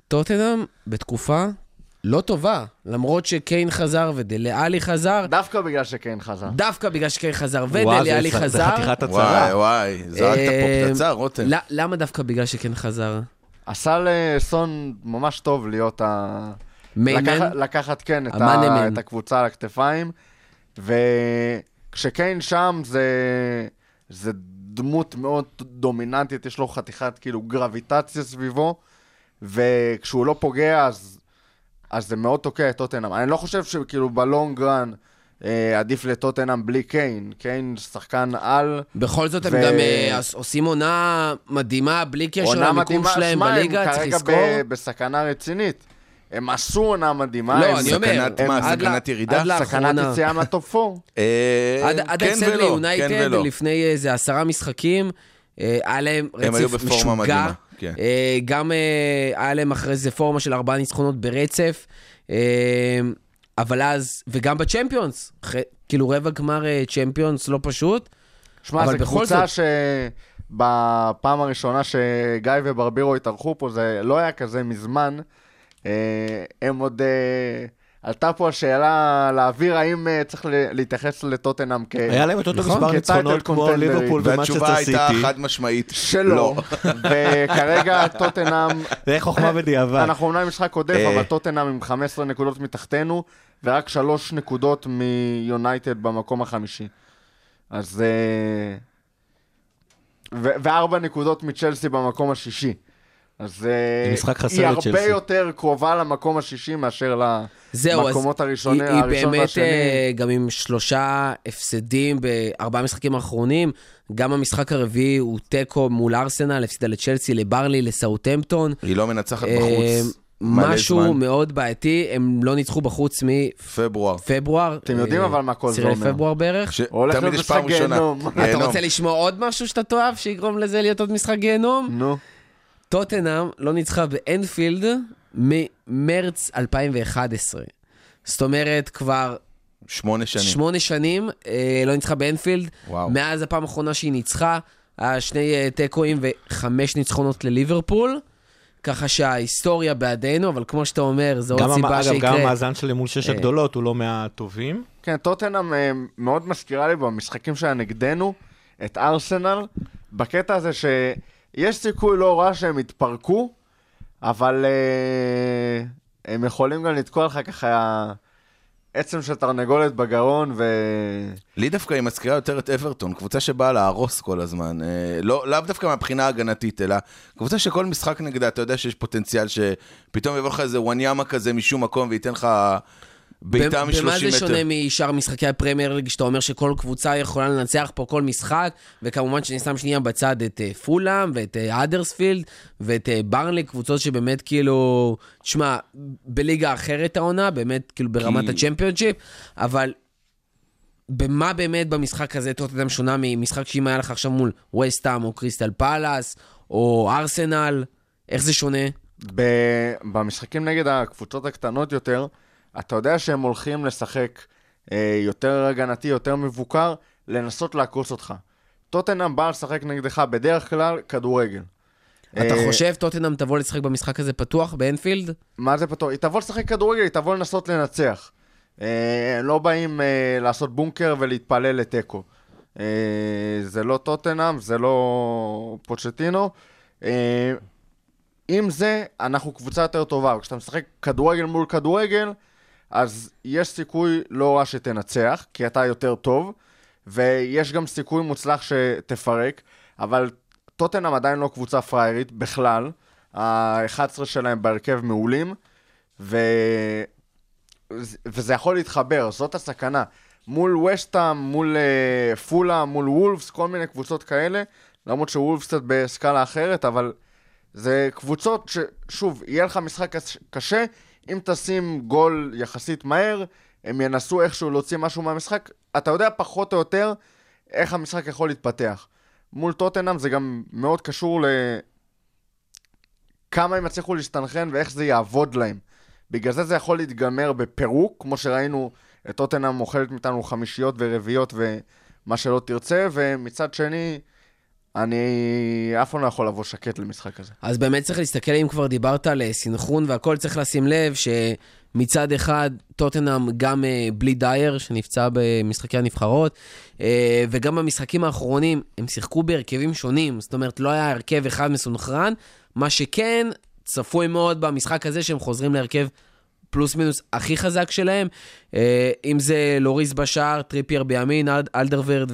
טוטנאם בתקופה לא טובה, למרות שקיין חזר ודליאלי חזר, דווקא בגלל שקיין חזר. דווקא בגלל שקיין חזר זה- ודליאלי זה חזר. חתיכת וואי, הצהרה. וואי, זרקת אה, פה פצצה, רותם. למה דווקא בגלל שקיין חזר? עשה לסון ממש טוב להיות ה... מיימן? לקחת, כן, את. ה... את הקבוצה על הכתפיים, וכשקיין שם זה, זה דמות מאוד דומיננטית, יש לו חתיכת כאילו גרביטציה סביבו, וכשהוא לא פוגע אז, אז זה מאוד תוקע את טוטנאם. אני לא חושב שכאילו בלונג רן אה, עדיף לטוטנאם בלי קיין, קיין שחקן על. בכל זאת הם ו- גם אה, עושים עונה מדהימה, בלי קשר עונה למיקום מדהימה, שלהם שמע, הם בליגה, צריך כרגע לזכור. ב- בסכנה רצינית. הם עשו עונה מדהימה. לא, הם אני אומר, סכנת מה, עד סכנת ירידה? עד סכנת. יציאה מהטופ 4. אה, עד כן ההפסד כן ליונייטד ולא. לפני איזה עשרה משחקים, אה, היה להם הם היו רצף בפורמה משוגע. כן. אה, גם אה, היה להם אחרי זה פורמה של ארבעה ניצחונות ברצף. אה, אבל אז, וגם בצ'מפיונס, כאילו רבע גמר צ'מפיונס לא פשוט. שמע, אבל זו בכל קבוצה זאת- שבפעם הראשונה שגיא וברבירו התארחו פה, זה לא היה כזה מזמן. הם עוד... עלתה פה השאלה לאוויר, האם אה, צריך להתייחס לטוטנאם כ... היה להם את אותו נכון, מספר ניצחונות כמו. ליברפול והתשובה ומנצ'סטר הייתה סיטי. חד משמעית, שלא. לא. וכרגע טוטנאם... זה חוכמה בדיעבד. אנחנו אומנם משחק עודף, אה. אבל טוטנאם עם 15 נקודות מתחתנו, ורק 3 נקודות מיונייטד במקום החמישי. אז... אה, וארבע נקודות מצ'לסי במקום השישי. אז אה, זה משחק חסר היא הרבה לצ'לסי. יותר קרובה למקום השישי מאשר זהו, המקומות הראשונים, היא, היא הראשון באמת והשני. אה, גם עם שלושה הפסדים בארבעה משחקים האחרונים. גם המשחק הרביעי הוא תיקו מול ארסנל, הפסידה לצ'לסי, לברלי, לסאוטהמפטון. היא לא מנצחת אה, בחוץ. משהו זמן. מאוד בעייתי, הם לא ניצחו בחוץ פברואר. מפברואר. אתם יודעים אה, אבל מה כל זה אומר. לפברואר בערך. ש- הולך תמיד להיות יש פעם משחק ראשונה. גיהנום. אתה. רוצה לשמוע עוד משהו שאתה תאהב, שיגרום לזה להיות עוד משחק גיהנום? נו, טוטנאם לא ניצחה באנפילד ממרץ 2011. זאת אומרת, כבר שמונה שנים. שמונה שנים אה, לא ניצחה באנפילד. וואו. מאז הפעם האחרונה שהיא ניצחה, היה שני אה, תיקואים וחמש ניצחונות לליברפול. ככה שההיסטוריה בעדינו, אבל כמו שאתה אומר, זו עוד סיבה אגב, גם שיקרה. המאזן שלי מול שש אה. הגדולות הוא לא מהטובים. כן, טוטנאם אה, מאוד מזכירה לי במשחקים שהיה נגדנו את ארסנל, בקטע הזה שיש סיכוי לא רע שהם יתפרקו, אבל אה, הם יכולים גם לתקוע לך ככה עצם של תרנגולת בגרון, ו... לי דווקא היא מזכירה יותר את אברטון, קבוצה שבאה להרוס כל הזמן. אה, לא, לאו דווקא מהבחינה ההגנתית, אלא קבוצה שכל משחק נגדה, אתה יודע שיש פוטנציאל שפתאום יבוא לך איזה וואניאמה כזה משום מקום וייתן לך בעיטה במ- מ-30 מטר. במה זה שונה משאר משחקי הפרמייר ליג, שאתה אומר שכל קבוצה יכולה לנצח פה כל משחק, וכמובן שאני שם שנייה בצד את אה, פולאם ואת אה, האדרספילד ואת אה, ברנלי, קבוצות שבאמת כאילו, תשמע, בליגה אחרת העונה, באמת כאילו ברמת כי- הצ'מפיונשיפ, אבל במה באמת במשחק הזה טוטנאם שונה ממשחק שאם היה לך עכשיו מול וסטאם או קריסטל פאלאס או ארסנל, איך זה שונה? ב- במשחקים נגד הקבוצות הקטנות יותר, אתה יודע שהם הולכים לשחק אה, יותר הגנתי, יותר מבוקר, לנסות לעקוץ אותך. טוטנאם בא לשחק נגדך בדרך כלל כדורגל. אתה אה, חושב טוטנאם תבוא לשחק במשחק הזה פתוח באנפילד? מה זה פתוח? היא תבוא לשחק כדורגל, היא תבוא לנסות לנצח. אה, הם לא באים אה, לעשות בונקר ולהתפלל לתיקו. זה לא טוטנאם, זה לא פוצ'טינו. עם זה, אנחנו קבוצה יותר טובה. כשאתה משחק כדורגל מול כדורגל, אז יש סיכוי לא רע שתנצח, כי אתה יותר טוב, ויש גם סיכוי מוצלח שתפרק, אבל טוטנאם עדיין לא קבוצה פריירית בכלל. ה-11 שלהם בהרכב מעולים, ו... וזה יכול להתחבר, זאת הסכנה. מול וסטאם, מול uh, פולה, מול וולפס, כל מיני קבוצות כאלה, למרות שוולפס קצת בסקאלה אחרת, אבל זה קבוצות ששוב, יהיה לך משחק קש- קשה, אם תשים גול יחסית מהר, הם ינסו איכשהו להוציא משהו מהמשחק, אתה יודע פחות או יותר איך המשחק יכול להתפתח. מול טוטנאם זה גם מאוד קשור ל... כמה הם יצליחו להסתנכרן ואיך זה יעבוד להם. בגלל זה זה יכול להתגמר בפירוק, כמו שראינו את טוטנאם אוכלת מאיתנו חמישיות ורביעיות ומה שלא תרצה, ומצד שני, אני אף פעם לא יכול לבוא שקט למשחק הזה. אז באמת צריך להסתכל, אם כבר דיברת על אה, סינכרון והכל, צריך לשים לב שמצד אחד, טוטנאם גם אה, בלי דייר, שנפצע במשחקי הנבחרות, אה, וגם במשחקים האחרונים, הם שיחקו בהרכבים שונים, זאת אומרת, לא היה הרכב אחד מסונכרן, מה שכן, צפוי מאוד במשחק הזה שהם חוזרים להרכב פלוס מינוס הכי חזק שלהם, אם זה לוריס בשער, טריפייר בימין, אל- אלדרוויירלד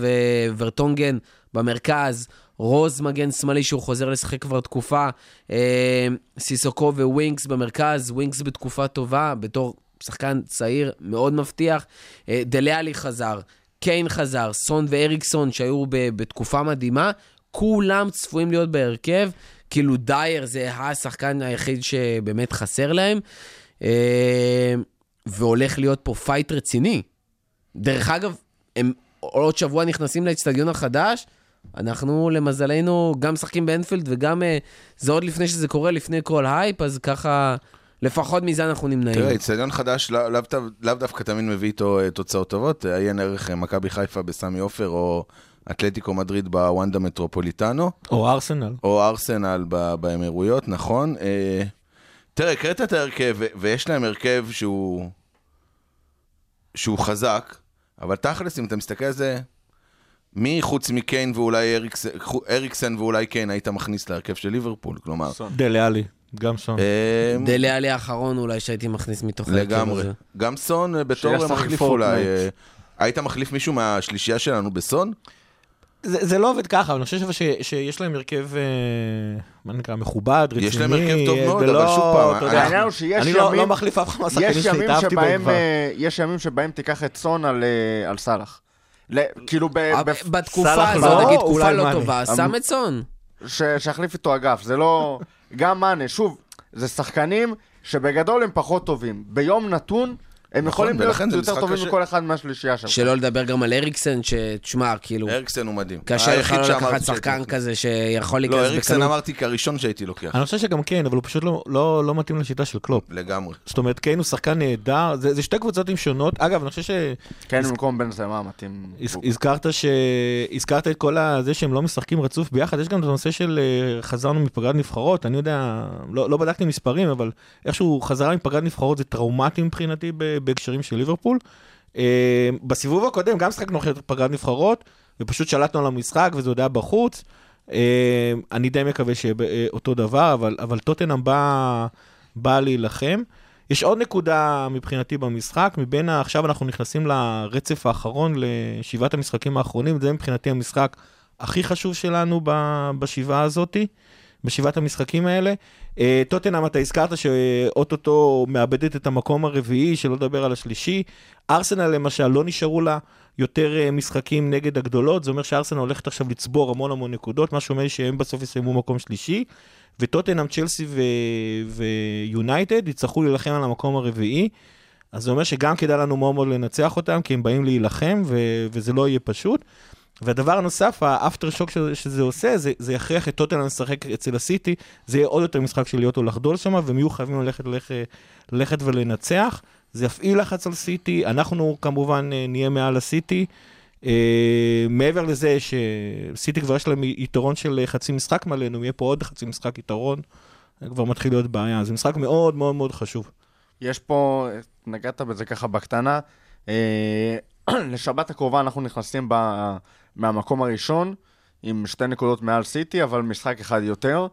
וורטונגן במרכז, רוז מגן שמאלי שהוא חוזר לשחק כבר תקופה, אה, סיסוקו וווינקס במרכז, ווינקס בתקופה טובה, בתור שחקן צעיר מאוד מבטיח, אה, דלה אלי חזר, קיין חזר, סון ואריקסון שהיו ב- בתקופה מדהימה, כולם צפויים להיות בהרכב, כאילו דייר זה השחקן היחיד שבאמת חסר להם, אה, והולך להיות פה fight רציני. דרך אגב, הם עוד שבוע נכנסים לאצטדיון החדש, אנחנו למזלנו גם משחקים באנפילד וגם אה, זה עוד לפני שזה קורה, לפני כל הייפ, אז ככה, לפחות מזה אנחנו נמנעים. תראה, איצטדיון חדש לאו לאו דו- לאו דווקא תמיד מביא איתו אה, תוצאות טובות. אה, עיין ערך מכבי חיפה בסמי עופר, או אתלטיקו מדריד בוונדה מטרופוליטנו, או ארסנל. או ארסנל ב- באמירויות, נכון. אה, תראה, הקראת את ההרכב, ויש להם הרכב שהוא... שהוא חזק, אבל תכלס, אם אתה מסתכל על זה, מי חוץ מקיין ואולי אריקס... אריקסן ואולי קיין היית מכניס להרכב של ליברפול? כלומר, דלה עלי, גם סון. דלה עלי האחרון אולי שהייתי מכניס מתוך ההרכב לגמרי. הזה. גם סון אה, בתור מחליף אולי. אה, היית מחליף מישהו מהשלישייה שלנו בסון? זה, זה לא עובד ככה, אבל אני חושב ש, שיש להם הרכב, אה, מה נקרא, מכובד, רציני. יש להם הרכב טוב מאוד, אבל שוב פעם, אתה יודע, העניין הוא שיש אני לא, ימים- לא מחליף אף אחד מהשחקנים יש ימים שהתאהבתי שבהם, כבר. יש ימים שבהם תיקח את סון על, על סאלח. כאילו, ב- אה, בתקופה הזאת, לא, נגיד, תקופה לא. טובה, שם את סון. שיחליף איתו אגף, זה לא... גם מאנה, שוב, זה שחקנים שבגדול הם פחות טובים. ביום נתון, הם נכון, יכולים להיות יותר טובים. מכל אחד מהשלישייה שם. שלא לדבר גם על אריקסן, שתשמע, כאילו, אריקסן הוא מדהים. קשה לך לא לקחת שחקן. כזה שיכול לא, להיכנס אריקסן בקלות. אמרתי כראשון שהייתי לוקח. אני חושב שגם כן, אבל הוא פשוט לא, לא, לא מתאים לשיטה של קלופ. לגמרי. זאת אומרת, קיין הוא שחקן נהדר, זה, זה שתי קבוצות עם שונות. אגב, אני חושב כן, במקום בן זמה מתאים. ש... הזכרת את כל זה שהם לא משחקים רצוף ביחד, יש גם את הנושא של אה, חזרנו מפגרת נבחרות, אני יודע, לא, לא בדקתי מספרים, אבל איכשהו חזרה מפגרת נבחרות זה טראומטי מבחינתי ב- בהקשרים של ליברפול. אה, בסיבוב הקודם גם שחקנו אחרי פגרת נבחרות, ופשוט שלטנו על המשחק וזה עוד היה בחוץ. אה, אני די מקווה שיהיה אה, אותו דבר, אבל, אבל טוטנאם בא, בא להילחם. יש עוד נקודה מבחינתי במשחק, מבין ה... עכשיו אנחנו נכנסים לרצף האחרון, לשבעת המשחקים האחרונים, זה מבחינתי המשחק הכי חשוב שלנו. בשבעה הזאתי, בשבעת המשחקים האלה. אה, טוטנאם, אתה הזכרת שאו-טו-טו מאבדת את המקום הרביעי, שלא לדבר על השלישי. ארסנל למשל, לא נשארו לה יותר אה, משחקים נגד הגדולות, זה אומר שארסנל הולכת עכשיו לצבור המון המון נקודות, מה שאומר שהם בסוף יסיימו מקום שלישי. וטוטנאם, צ'לסי ויונייטד יצטרכו להילחם על המקום הרביעי. אז זה אומר שגם כדאי לנו מאוד מאוד לנצח אותם, כי הם באים להילחם, ו- וזה לא יהיה פשוט. והדבר הנוסף, האפטר שוק שזה, עושה, זה, זה יכריח את טוטנאם לשחק אצל הסיטי, זה יהיה עוד יותר משחק של להיות או לחדול שם, והם יהיו חייבים ללכת, ללכת, ללכת ולנצח. זה יפעיל לחץ על סיטי, אנחנו כמובן אה, נהיה מעל הסיטי. Uh, מעבר לזה שסיטי כבר יש להם יתרון של חצי משחק מעלינו, יהיה פה עוד חצי משחק יתרון, זה כבר מתחיל להיות בעיה. זה משחק מאוד מאוד מאוד חשוב. יש פה, נגעת בזה ככה בקטנה, אה, לשבת הקרובה אנחנו נכנסים ב, מהמקום הראשון, עם שתי נקודות מעל סיטי, אבל משחק אחד יותר.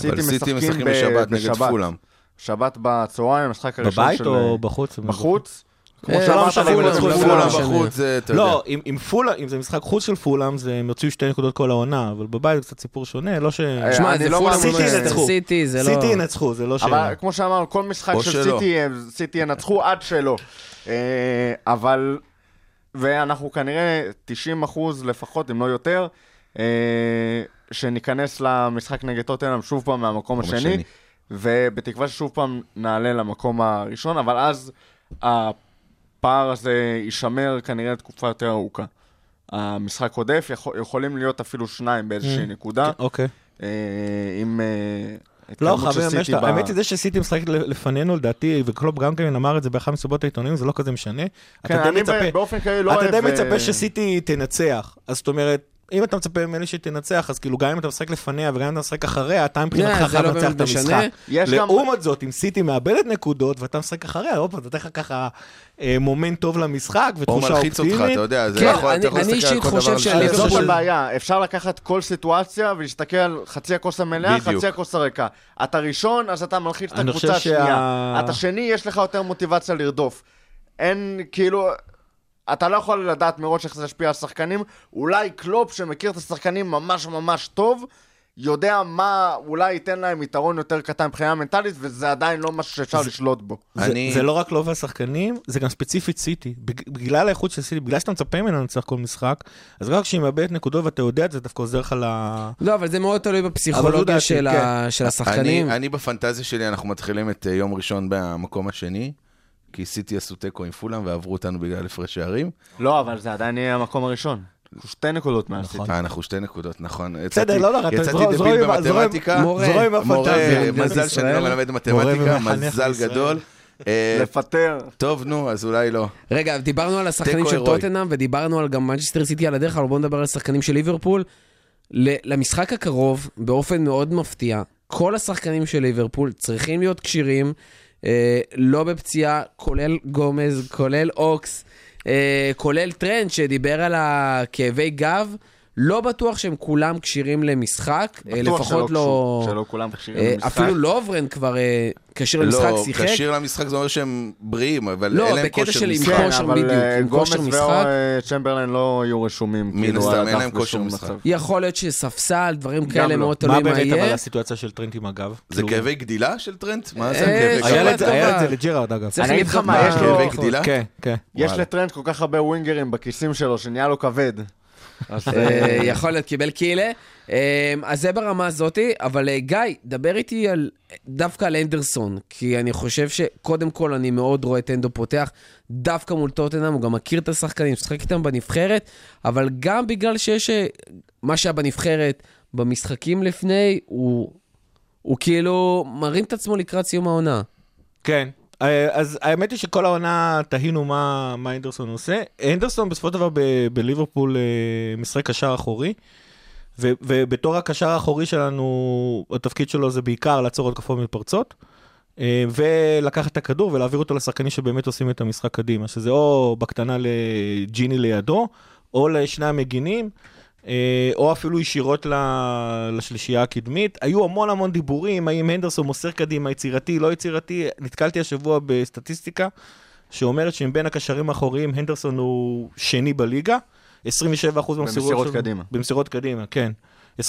אבל סיטי משחקים בשבת נגד פולאם. שבת בצהריים, המשחק הראשון בבית של... או בחוץ? בחוץ. כמו אה, שאמרת, לא פולאם, ינצחו פולאם. פולאם. בחוץ, זה, אתה יודע. לא, אם, אם, פולה, אם זה משחק חוץ של פולאם, זה הם יוציאו שתי נקודות כל העונה, אבל בבית זה קצת סיפור שונה, לא ש... אה, שמע, זה לא פולאם ש- סיטי, זה לא... סיטי ינצחו, זה לא שאלה. אבל כמו שאמרנו, כל משחק של. סיטי, אה, סיטי ינצחו עד שלא. אה, אבל, ואנחנו כנראה 90 אחוז לפחות, אם לא יותר, אה, שניכנס למשחק נגד טוטנאם שוב פעם מהמקום מקום השני, השני. ובתקווה ששוב פעם נעלה למקום הראשון, אבל אז הפער הזה יישמר כנראה לתקופה יותר ארוכה. המשחק עודף, יכול, יכולים להיות אפילו שניים באיזושהי Mm. נקודה, אוקיי. אה, עם... אה, לא, חברים, ב- האמת היא זה שסיטי משחק לפנינו, לדעתי, וקלופ גם כן אמר את זה באחד מסיבות העיתונים, זה לא כזה משנה. כן, אתה די אני מצפה- באופן כללי לא אתה אוהב... די אה, מצפה שסיטי תנצח. אז זאת אומרת, אם אתה מצפה ממני שתנצח, אז כאילו גם אם אתה משחק לפניה וגם אם אתה משחק אחריה, אתה מבחינתך זה חייב לא לנצח את המשחק. לעומת זאת, אם סיטי מאבדת נקודות ואתה משחק אחריה, הופה, נותן לך ככה אה, מומנט טוב למשחק או ותחושה מלחיץ אותך, אופטימית. אתה יודע, זה כן, יכול, אני- אתה יכול אני להסתכל על אישית כל דבר. חושב לשני. של- זאת הבעיה, אפשר לקחת כל סיטואציה ולהסתכל על חצי הכוס המלאה. חצי הכוס הריקה. אתה ראשון, אז אתה מלחיץ את הקבוצה חושב השנייה. אתה שני, יש לך יותר מוטיבציה לרדוף. אין, כאילו... אתה לא יכול לדעת מראש איך זה ישפיע על השחקנים. אולי קלופ, שמכיר את השחקנים ממש ממש טוב, יודע מה אולי ייתן להם יתרון יותר קטן מבחינה מנטלית, וזה עדיין לא משהו שאפשר לשלוט בו. זה, אני- זה לא רק לא והשחקנים, זה גם ספציפית סיטי. בג- בגלל האיכות של סיטי, בגלל שאתה מצפה ממנו לנצח כל משחק, אז רק כשהיא מאבדת נקודות ואתה יודע את זה, דווקא עוזר לך ל... לא, אבל זה מאוד תלוי בפסיכולוגיה של כן. ה- של השחקנים. אני, אני בפנטזיה שלי, אנחנו מתחילים את אה, יום ראשון במקום השני, כי סיטי עשו תיקו עם פולאם ועברו אותנו בגלל הפרש שערים. לא, אבל זה עדיין יהיה המקום הראשון. שתי נקודות מעל סיטי. אה, אנחנו שתי נקודות, נכון. בסדר, לא נורא, אתה יצאתי דביל במתמטיקה. זורם עם הפנטזיה. מזל שאני לא מלמד מתמטיקה, מזל. גדול. אה, לפטר. טוב, נו, אז אולי לא. רגע, דיברנו על השחקנים של. טוטנאם ודיברנו על גם מנצ'סטר סיטי על הדרך, אבל בואו נדבר על השחקנים של ליברפול. למשחק הקרוב, באופן מאוד מפתיע, כל השחקנים של ליברפול צריכים להיות כשירים, לא בפציעה, כולל גומז, כולל אוקס, אה, כולל טרנד שדיבר על הכאבי גב, לא בטוח שהם כולם כשירים למשחק, אה, בטוח לפחות שלא לא... קשור- שלא כולם כשירים אה, למשחק. אפילו לוברן כבר אה, כשיר למשחק, לא, שיחק. כשיר למשחק זה אומר שהם בריאים, אבל לא, אין להם בקטע כושר של עם משחק. כן, כושר אבל בדיוק, עם כושר משחק. וצ'מברלין לא יהיו רשומים. מן כאילו, הסתם, על אין להם כושר משחק. יכול להיות שספסל, דברים כאלה, לא. מאוד תלוי מה מה באמת אבל יהיה. הסיטואציה של טרנט עם הגב? זה כאילו, כאבי גדילה של טרנט? מה זה כאבי גדילה? היה את זה לג'רארד אגב. צריך אני אגיד לך מה, יש לו- כאבי גדילה? כן, כן. יש. לטרנד כל כך הרבה ווינגרים בכיסים שלו, שנהיה לו כבד. אה, יכול להיות קיבל קילה. אה, אז זה ברמה הזאתי, אבל אה, גיא, דבר איתי על, דווקא על אנדרסון, כי אני חושב שקודם כל אני מאוד רואה את אנדו פותח דווקא מול טוטנאם, הוא גם מכיר את השחקנים, משחק איתם בנבחרת, אבל גם בגלל שיש מה שהיה בנבחרת, במשחקים לפני, הוא, הוא כאילו מרים את עצמו לקראת סיום העונה. כן. אה, אז האמת היא שכל העונה תהינו מה, אנדרסון עושה. אנדרסון בסופו של דבר בליברפול אה, משחק קשר אחורי, ובתור הקשר האחורי שלנו, התפקיד שלו זה בעיקר לעצור התקפות מתפרצות, אה, ולקחת את הכדור ולהעביר אותו לשחקנים שבאמת עושים את המשחק קדימה, שזה או בקטנה לג'יני לידו, או לשני המגינים. אה, או אפילו ישירות לשלישייה הקדמית. היו המון המון דיבורים, האם הנדרסון מוסר קדימה, יצירתי, לא יצירתי. נתקלתי השבוע בסטטיסטיקה שאומרת שמבין הקשרים האחוריים, הנדרסון הוא שני בליגה. 27% מהמסירות במסירות שלו... קדימה. במסירות קדימה, כן. 27%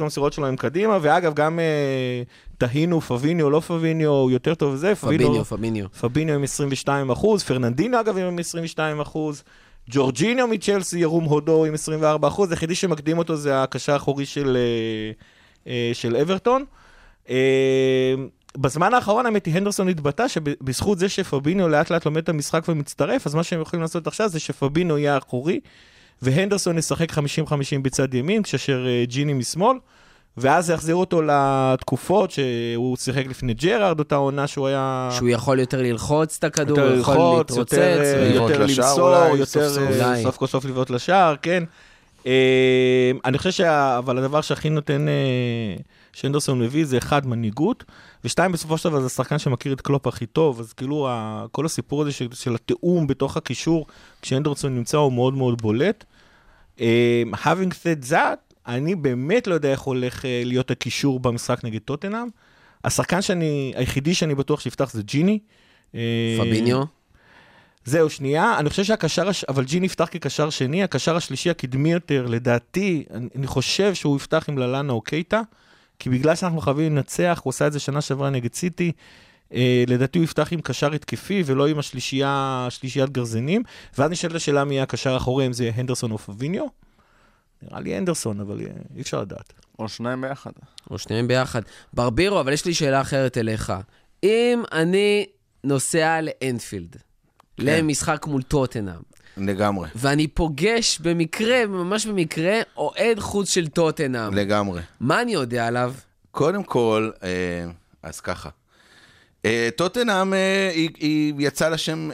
מהמסירות שלו הם קדימה, ואגב, גם אה, תהינו, פביניו, לא פביניו, הוא יותר טוב זה. פביניו, פביניו. פביניו עם 22 אחוז, פרננדינו אגב עם 22 אחוז, ג'ורג'יניו מצ'לסי, ירום הודו עם 24 אחוז, היחידי שמקדים אותו זה הקשר האחורי של, אה, אה, של אברטון. אה, בזמן האחרון האמת היא הנדרסון התבטא שבזכות זה שפביניו לאט לאט לומד את המשחק ומצטרף, אז מה שהם יכולים לעשות עכשיו זה שפביניו יהיה אחורי, והנדרסון ישחק 50-50 בצד ימין, כאשר ג'יני משמאל. ואז יחזירו אותו לתקופות שהוא שיחק לפני ג'רארד, אותה עונה שהוא היה... שהוא יכול יותר ללחוץ את הכדור, יותר הוא יכול ללחוץ, להתרוצץ. יותר, ו- יותר למסור, אולי, יותר סוף סוף. אה. סוף כל סוף לבעוט לשער, כן. אה, אני חושב שה... אבל הדבר שהכי נותן, אה, שהנדרסון מביא זה אחד, מנהיגות, ושתיים, בסופו של דבר זה שחקן שמכיר את קלופ הכי טוב, אז כאילו ה- כל הסיפור הזה של, של התיאום בתוך הקישור, כשאנדרסון נמצא הוא מאוד מאוד בולט. אה, having said that, אני באמת לא יודע איך הולך אה, להיות הקישור במשחק נגד טוטנאם. השחקן שאני, היחידי שאני בטוח שיפתח זה ג'יני. אה, פביניו. זהו, שנייה, אני חושב שהקשר, הש... אבל ג'ין יפתח כקשר שני, הקשר השלישי הקדמי יותר, לדעתי, אני, אני חושב שהוא יפתח עם ללאנה או קייטה, כי בגלל שאנחנו חייבים לנצח, הוא עשה את זה שנה שעברה נגד סיטי, אה, לדעתי הוא יפתח עם קשר התקפי ולא עם השלישייה, שלישיית גרזינים, ואז נשאלת השאלה מי יהיה הקשר האחורי, אם זה הנדרסון או פביניו. נראה לי הנדרסון, אבל אה, אי אפשר לדעת. או שניים ביחד. או שניהם ביחד. ברבירו, אבל יש לי שאלה אחרת אליך. אם אני נוסע לאנפילד, כן. למשחק מול טוטנאם, לגמרי, ואני פוגש במקרה, ממש במקרה, אוהד חוץ של טוטנאם, לגמרי. מה אני יודע עליו? קודם כל, אה, אז ככה. אה, טוטנאם, היא, היא יצאה לה שם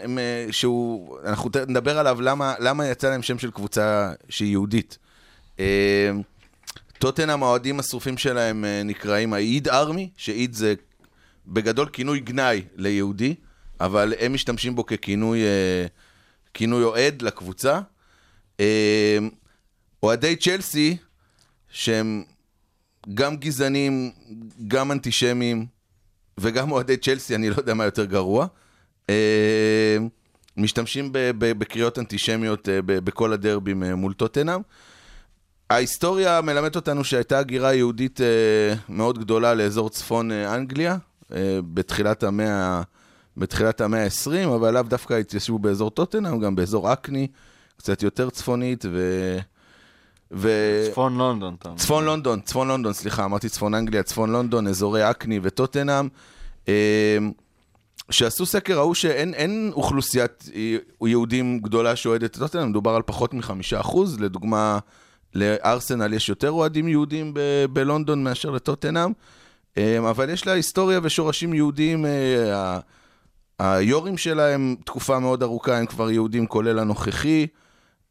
שהוא, אנחנו נדבר עליו למה, למה יצא להם שם של קבוצה שהיא יהודית. אה, טוטנאם, האוהדים השרופים שלהם אה, נקראים האיד ארמי, שאיד זה בגדול כינוי גנאי ליהודי, אבל הם משתמשים בו ככינוי אה, כינוי אוהד לקבוצה. אה, אוהדי צ'לסי, שהם גם גזענים, גם אנטישמים, וגם אוהדי צ'לסי, אני לא יודע מה יותר גרוע. אה, משתמשים בקריאות אנטישמיות אה, בכל הדרבים מול טוטנאם. ההיסטוריה מלמדת אותנו שהייתה הגירה יהודית אה, מאוד גדולה לאזור צפון אה, אנגליה, אה, בתחילת המאה, בתחילת המאה ה-20, אבל לאו דווקא התיישבו באזור טוטנאם, גם באזור אקני, קצת יותר צפונית, ו... ו... צפון לונדון, אתה אומר. צפון לונדון, צפון לונדון, סליחה, אמרתי צפון אנגליה, צפון לונדון, אזורי אקני וטוטנאם, שעשו סקר, ראו שאין אין אוכלוסיית יהודים גדולה שאוהדת את טוטנאם, מדובר על פחות מחמישה אחוז, לדוגמה, לארסנל יש יותר אוהדים יהודים ב- בלונדון מאשר לטוטנאם, אה, אבל יש לה היסטוריה ושורשים יהודיים, אה, היו"רים שלהם תקופה מאוד ארוכה, הם כבר יהודים כולל הנוכחי.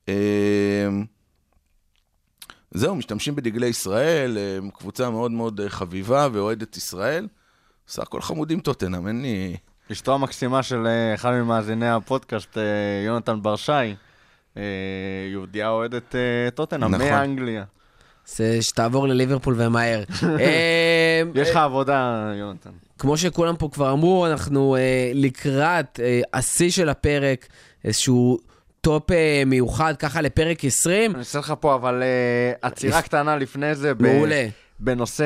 אה, זהו, משתמשים בדגלי ישראל, קבוצה מאוד מאוד אה, חביבה ואוהדת ישראל. סך הכל חמודים טוטנאם, אין לי... אשתו המקסימה של אה, אחד ממאזיני הפודקאסט, יונתן בר שי, יהודייה אוהדת אה, טוטנאם, נכון. מאנגליה. זה שתעבור לליברפול ומהר. אה, יש לך עבודה, יונתן. כמו שכולם פה כבר אמרו, אנחנו אה, לקראת אה, השיא של הפרק, איזשהו top אה, מיוחד ככה לפרק 20. אני אעשה לך פה, אבל אה, עצירה קטנה לפני זה. ב- מעולה. בנושא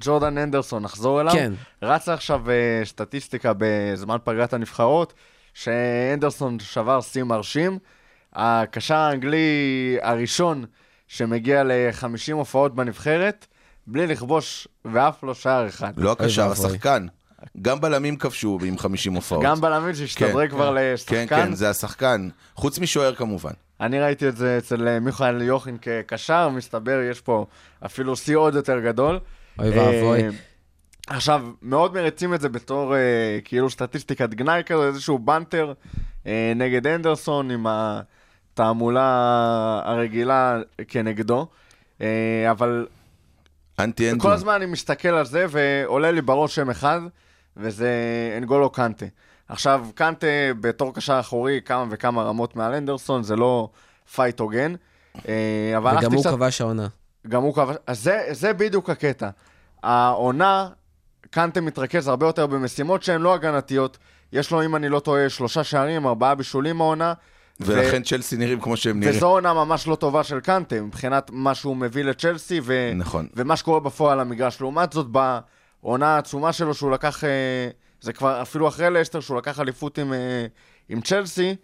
ג'ורדן הנדרסון, נחזור אליו? כן. רצה עכשיו אה, סטטיסטיקה בזמן פגרת הנבחרות, שהנדרסון שבר שיא מרשים. הקשר האנגלי הראשון שמגיע ל-50 הופעות בנבחרת, בלי לכבוש ואף לא שער אחד. לא הקשר, ואבוי. השחקן. גם בלמים כבשו עם 50 הופעות. גם בלמים שהשתדרג כבר כן, לשחקן. כן, זה השחקן. חוץ משוער כמובן. אני ראיתי את זה אצל אה, מיכאל יוחין כקשר, מסתבר יש פה אפילו שיא עוד יותר גדול. אוי ואבוי. אה, עכשיו, מאוד מריצים את זה בתור אה, כאילו סטטיסטיקת גנאי כזה, איזשהו בנטר אה, נגד אנדרסון עם התעמולה הרגילה כנגדו. אה, אבל אנטי הנדו. כל הזמן אני מסתכל על זה ועולה לי בראש שם אחד, וזה אנגולו קאנטה. עכשיו, קנטה בתור קשר אחורי כמה וכמה רמות מעל הנדרסון, זה לא fight הוגן. אה, וגם הוא כבש העונה. גם הוא כבש, אז זה, זה בדיוק הקטע. העונה, קנטה מתרכז הרבה יותר במשימות שהן לא הגנתיות. יש לו, אם אני לא טועה, שלושה שערים, ארבעה בישולים העונה. ולכן צ'לסי נראים כמו שהם נראים. וזו עונה ממש לא טובה של קנטה, מבחינת מה שהוא מביא לצ'לסי, ו... נכון. ומה שקורה בפועל למגרש. לעומת זאת, בעונה העצומה שלו, שהוא לקח, אה, זה כבר אפילו אחרי לאסטר, שהוא לקח אליפות עם, אה, עם צ'לסי,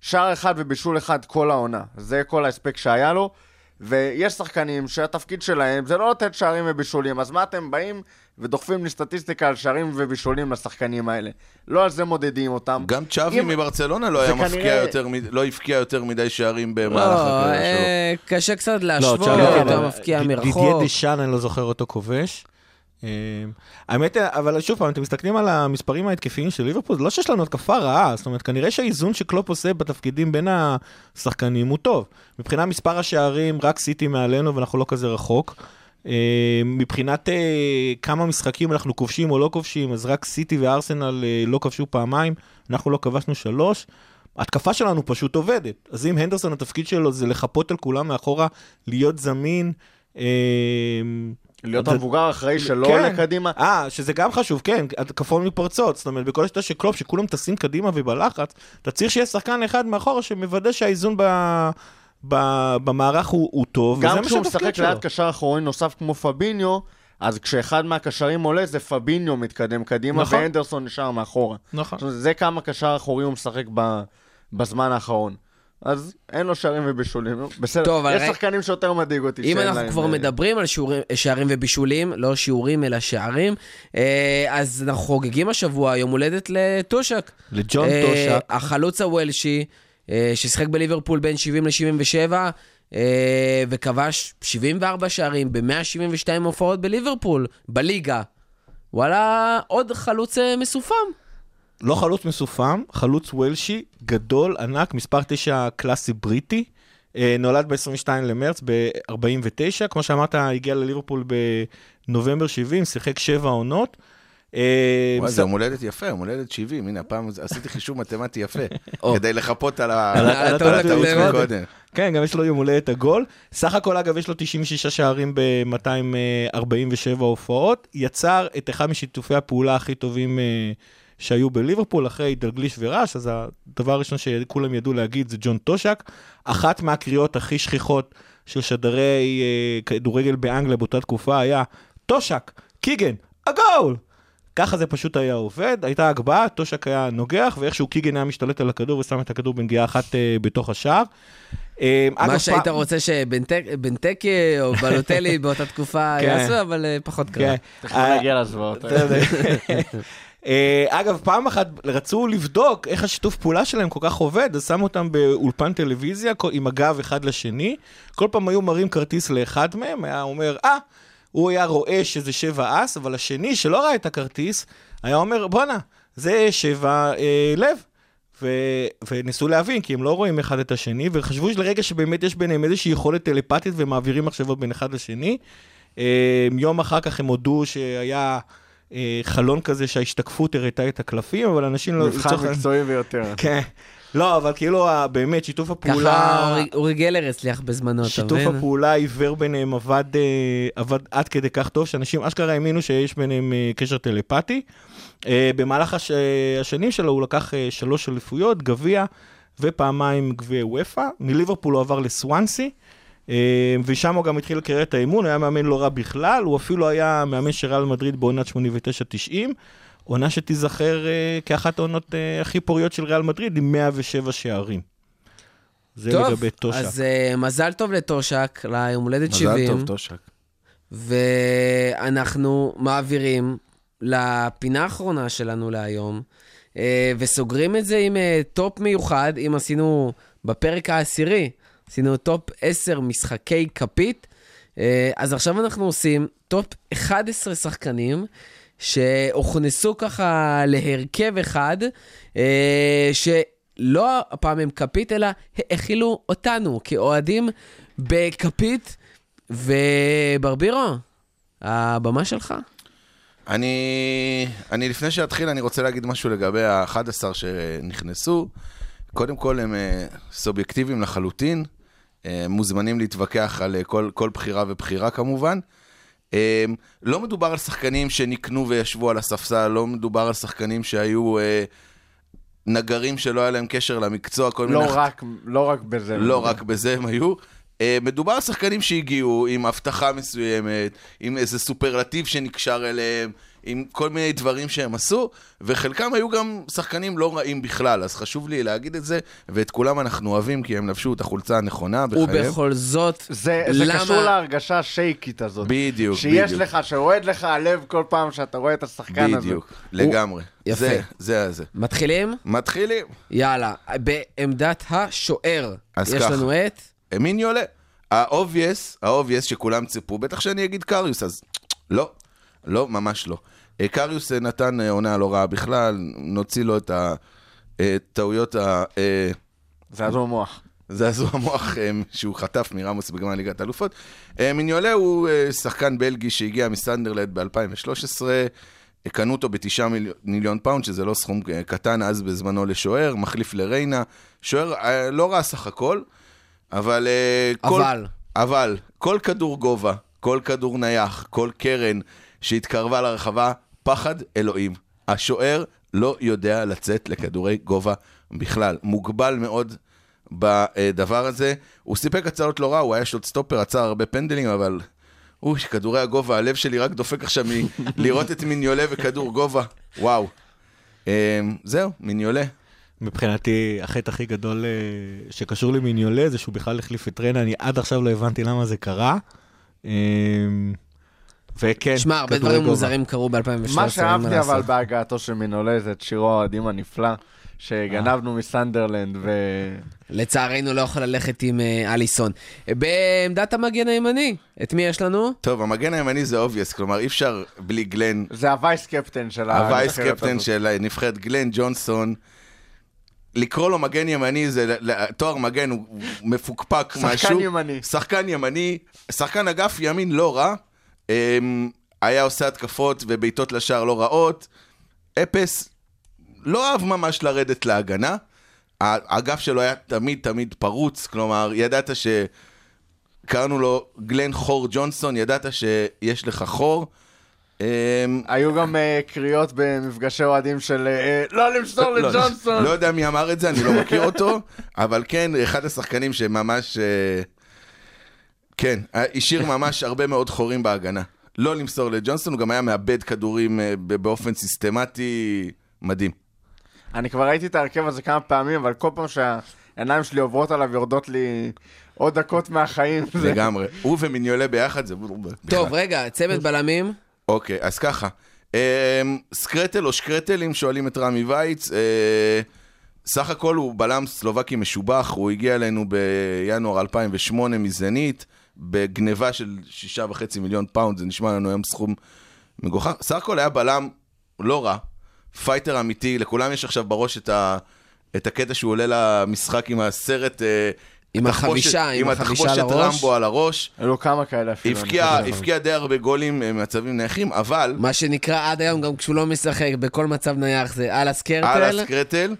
שער אחד ובישול אחד כל העונה. זה כל ההספק שהיה לו. ויש שחקנים שהתפקיד שלהם זה לא לתת שערים ובישולים, אז מה אתם באים ודוחפים לי סטטיסטיקה על שערים ובישולים לשחקנים האלה? לא על זה מודדים אותם. גם צ'אבי אם- מברצלונה לא כנראה- מפקיע יותר, לא הבקיע יותר מדי שערים במהלך לא, הקריירה שלו. אה, קשה קצת לא, להשוות, צ'אבי, אתה מפקיע ד- דידיה מרחוק. דישן, אני לא זוכר אותו כובש. אה, האמת, אבל שוב פעם, אתם מסתכלים על המספרים ההתקפיים של ליברפול, זה לא שיש לנו התקפה רעה, זאת אומרת, כנראה שהאיזון שקלופ עושה בתפקידים בין השחקנים הוא טוב. מבחינת מספר השערים, רק סיטי מעלינו ואנחנו לא כזה רחוק. אה, מבחינת אה, כמה משחקים אנחנו כובשים או לא כובשים, אז רק סיטי וארסנל אה, לא כבשו פעמיים, אנחנו לא כבשנו שלוש. ההתקפה שלנו פשוט עובדת. אז אם הנדרסון, התפקיד שלו זה לחפות על כולם מאחורה, להיות זמין. להיות המבוגר האחראי שלא כן. עולה קדימה. אה, שזה גם חשוב, כן, התקפות מתפרצות. זאת אומרת, בכל השיטה של קלופ, שכולם טסים קדימה ובלחץ, אתה צריך שיהיה שחקן אחד מאחורה שמוודא שהאיזון ב... ב... במערך הוא, הוא טוב, גם וזה מה כשהוא משחק. ליד קשר אחורי נוסף כמו פביניו, אז כשאחד מהקשרים עולה זה פביניו מתקדם קדימה, נכון. ואנדרסון נשאר מאחורה. נכון. זאת אומרת, זה כמה קשר אחורי הוא משחק ב... בזמן האחרון. אז אין לו שערים ובישולים, בסדר. טוב, יש ראי- שחקנים שיותר מדאיג אותי. אם אנחנו להם, כבר אה, מדברים על שיעורים- שערים ובישולים, לא שיעורים אלא שערים, אה, אז אנחנו חוגגים השבוע יום הולדת לטושק. לג'ון אה, טושק. החלוץ הוולשי, אה, ששיחק בליברפול בין 70 ל-77, אה, וכבש 74 שערים ב-172 הופעות בליברפול, בליגה. וואלה, עוד חלוץ אה, מסופם. לא חלוץ מסופם, חלוץ וולשי, גדול, ענק, מספר 9 קלאסי בריטי. אה, נולד ב-22 למרץ ב-49, כמו שאמרת, הגיע לליברפול בנובמבר 70, שיחק שבע עונות. אה, וואי, זה יום הולדת יפה, יום הולדת 70. הנה, הפעם עשיתי חישוב מתמטי יפה. כדי לחפות על הטעות. מקודם. כן, גם יש לו יום הולדת עגול. סך הכל, אגב, יש לו 96 שערים ב-247 הופעות. יצר את אחד משיתופי הפעולה הכי טובים אה, שהיו בליברפול, אחרי דלגליש וראש, אז הדבר הראשון שכולם ידעו להגיד זה ג'ון טושק. אחת מהקריאות הכי שכיחות של שדרי אה, כדורגל באנגליה באותה תקופה היה, טושק, קיגן, הגול! ככה זה פשוט היה עובד, הייתה הגבהה, טושק היה נוגח, ואיכשהו קיגן היה משתלט על הכדור ושם את הכדור בנגיעה אחת אה, בתוך השער. אה, אגב, מה שהיית פעם- רוצה שבנטקי או בלוטלי באותה תקופה כן. יעשו, אבל אה, פחות קרה. כן. תכף נגיע לזוועות. אה, אגב, פעם אחת רצו לבדוק איך השיתוף פעולה שלהם כל כך עובד, אז שמו אותם באולפן טלוויזיה עם הגב אחד לשני. כל פעם היו מראים כרטיס לאחד מהם, היה אומר, אה, הוא היה רואה שזה שבע אס, אבל השני שלא ראה את הכרטיס, היה אומר, בואנה, זה שבע אה, לב. ו- וניסו להבין, כי הם לא רואים אחד את השני, וחשבו לרגע שבאמת יש ביניהם איזושהי יכולת טלפתית ומעבירים מחשבות בין אחד לשני. אה, יום אחר כך הם הודו שהיה חלון כזה שההשתקפות הראתה את הקלפים, אבל אנשים לא... מבחן לצורך- מקצועי ביותר. כן. לא, אבל כאילו, באמת, שיתוף הפעולה... ככה אורי- גלר הצליח בזמנו, אתה שיתוף מבין? הפעולה העיוור ביניהם עבד, אה, עבד עד כדי כך טוב, שאנשים אשכרה האמינו שיש ביניהם אה, קשר טלפתי. אה, במהלך הש... השנים שלו הוא לקח אה, שלוש אליפויות, גביע ופעמיים גביע וופא. מליברפול הוא עבר לסוונסי, אה, ושם הוא גם התחיל לקריירת האימון, הוא היה מאמן לא רע בכלל, הוא אפילו היה מאמן של ריאל מדריד בעונת 89-90. עונה שתיזכר אה, כאחת העונות אה, הכי פוריות של ריאל מדריד, עם 107 שערים. זה טוב, לגבי טושאק. אז אה, מזל טוב לטושאק, ליום הולדת 70. מזל טוב, טושאק. ואנחנו מעבירים לפינה האחרונה שלנו להיום, אה, וסוגרים את זה עם אה, top מיוחד, אם עשינו בפרק העשירי, עשינו top 10 משחקי כפית, אה, אז עכשיו אנחנו עושים top 11 שחקנים. שהוכנסו ככה להרכב אחד, אה, שלא הפעם הם כפית, אלא האכילו אותנו כאוהדים בכפית. וברבירו, הבמה שלך. אני, אני לפני שאתחיל, אני רוצה להגיד משהו לגבי ה-11 שנכנסו. קודם כל, הם אה, סובייקטיביים לחלוטין. אה, מוזמנים להתווכח על אה, כל, כל בחירה ובחירה כמובן. אה, לא מדובר על שחקנים שנקנו וישבו על הספסל, לא מדובר על שחקנים שהיו נגרים שלא היה להם קשר למקצוע, כל לא מיני... רק, לא רק בזה. לא רק בזה הם היו. מדובר על שחקנים שהגיעו עם הבטחה מסוימת, עם איזה סופרלטיב שנקשר אליהם, עם כל מיני דברים שהם עשו, וחלקם היו גם שחקנים לא רעים בכלל, אז חשוב לי להגיד את זה, ואת כולם אנחנו אוהבים כי הם לבשו את החולצה הנכונה בחייהם. ובכל זאת, זה, זה למה... קשור להרגשה השייקית הזאת. בדיוק, שיש בדיוק. לך, שרועד לך הלב כל פעם שאתה רואה את השחקן הזה. בדיוק, לגמרי. יפה. זה, זה, זה. מתחילים? מתחילים. יאללה. בעמדת השוער, אז יש ככה. לנו את... מיני עולה. ה-obvious, ה-obvious שכולם ציפו, בטח שאני אגיד קריוס, אז לא, לא, ממש לא. אה, קריוס אה, נתן אה, עונה לא רעה בכלל, נוציא לו את הטעויות ה... זעזוע מוח. זעזוע המוח אה, שהוא חטף מראמוס בגמר ליגת האלופות. אה, מיניולה הוא שחקן בלגי שהגיע מסנדרלנד ב-2013, אה, קנו אותו בתשעה מיל... מיליון פאונד, שזה לא סכום קטן אז בזמנו לשוער, מחליף לריינה. שוער לא רע סך הכל, אבל... אה, כל... אבל. אבל כל כדור גובה, כל כדור נייח, כל קרן שהתקרבה לרחבה, פחד אלוהים. השוער לא יודע לצאת לכדורי גובה בכלל. מוגבל מאוד בדבר הזה. הוא סיפק הצלות לא רע, הוא היה שוט סטופר, עצר הרבה פנדלים, אבל... אוי, כדורי הגובה, הלב שלי רק דופק עכשיו מלראות את מיניולה וכדור גובה. וואו. אמ, זהו, מיניולה. מבחינתי, החטא הכי גדול אה, שקשור למיניולה זה שהוא בכלל החליף את ריינה, אני עד עכשיו לא הבנתי למה זה קרה. וכן, שמע, הרבה דברים גובה. מוזרים קרו ב-2013. מה שאהבתי אבל בהגעתו של מינולה זה את שירו האוהדים הנפלא, שגנבנו מסנדרלנד, ו... לצערנו לא יכול ללכת עם אה, אליסון. בעמדת המגן הימני, את מי יש לנו? טוב, המגן הימני זה אובייס, כלומר אי אפשר בלי גלן זה הווייס קפטן של הווייס הנבחרת קפטן הזאת. של נבחרת גלן ג'ונסון. לקרוא לו מגן ימני זה, תואר מגן הוא מפוקפק שחקן משהו. ימני. שחקן ימני. שחקן אגף ימין לא רע. אמ, היה עושה התקפות ובעיטות לשער לא רעות. אפס לא אהב ממש לרדת להגנה. האגף שלו היה תמיד תמיד פרוץ, כלומר, ידעת ש... קראנו לו גלן חור ג'ונסון, ידעת שיש לך חור. אמ, היו גם אה, קריאות במפגשי אוהדים של אה, לא למסור לא, לג'ונסון. לא יודע מי אמר את זה, אני לא מכיר אותו, אבל כן, אחד השחקנים שממש... כן, השאיר ממש הרבה מאוד חורים בהגנה. לא למסור לג'ונסון, הוא גם היה מאבד כדורים אה, ב- באופן סיסטמטי מדהים. אני כבר ראיתי את ההרכב הזה כמה פעמים, אבל כל פעם שהעיניים שלי עוברות עליו יורדות לי עוד דקות מהחיים. זה- לגמרי. הוא ומיניולה ביחד זה... טוב, רגע, צמד בלמים. אוקיי, אז ככה. אה, סקרטל או שקרטל, אם שואלים את רמי וייץ, אה, סך הכל הוא בלם סלובקי משובח, הוא הגיע אלינו בינואר 2008 מזניט, בגניבה של שישה וחצי מיליון פאונד, זה נשמע לנו היום סכום מגוחך. סך הכל היה בלם לא רע, פייטר אמיתי, לכולם יש עכשיו בראש את, ה, את הקטע שהוא עולה למשחק עם הסרט אה, עם התחבושת- החבישה, עם החבישה על התחבושת הראש. רמבו על הראש. היו לו כמה כאלה אפילו. הבקיע די הרבה גולים אה, ממצבים נייחים, אבל מה שנקרא עד היום, גם כשהוא לא משחק, בכל מצב נייח זה על על הסקרטל. הסקרטל.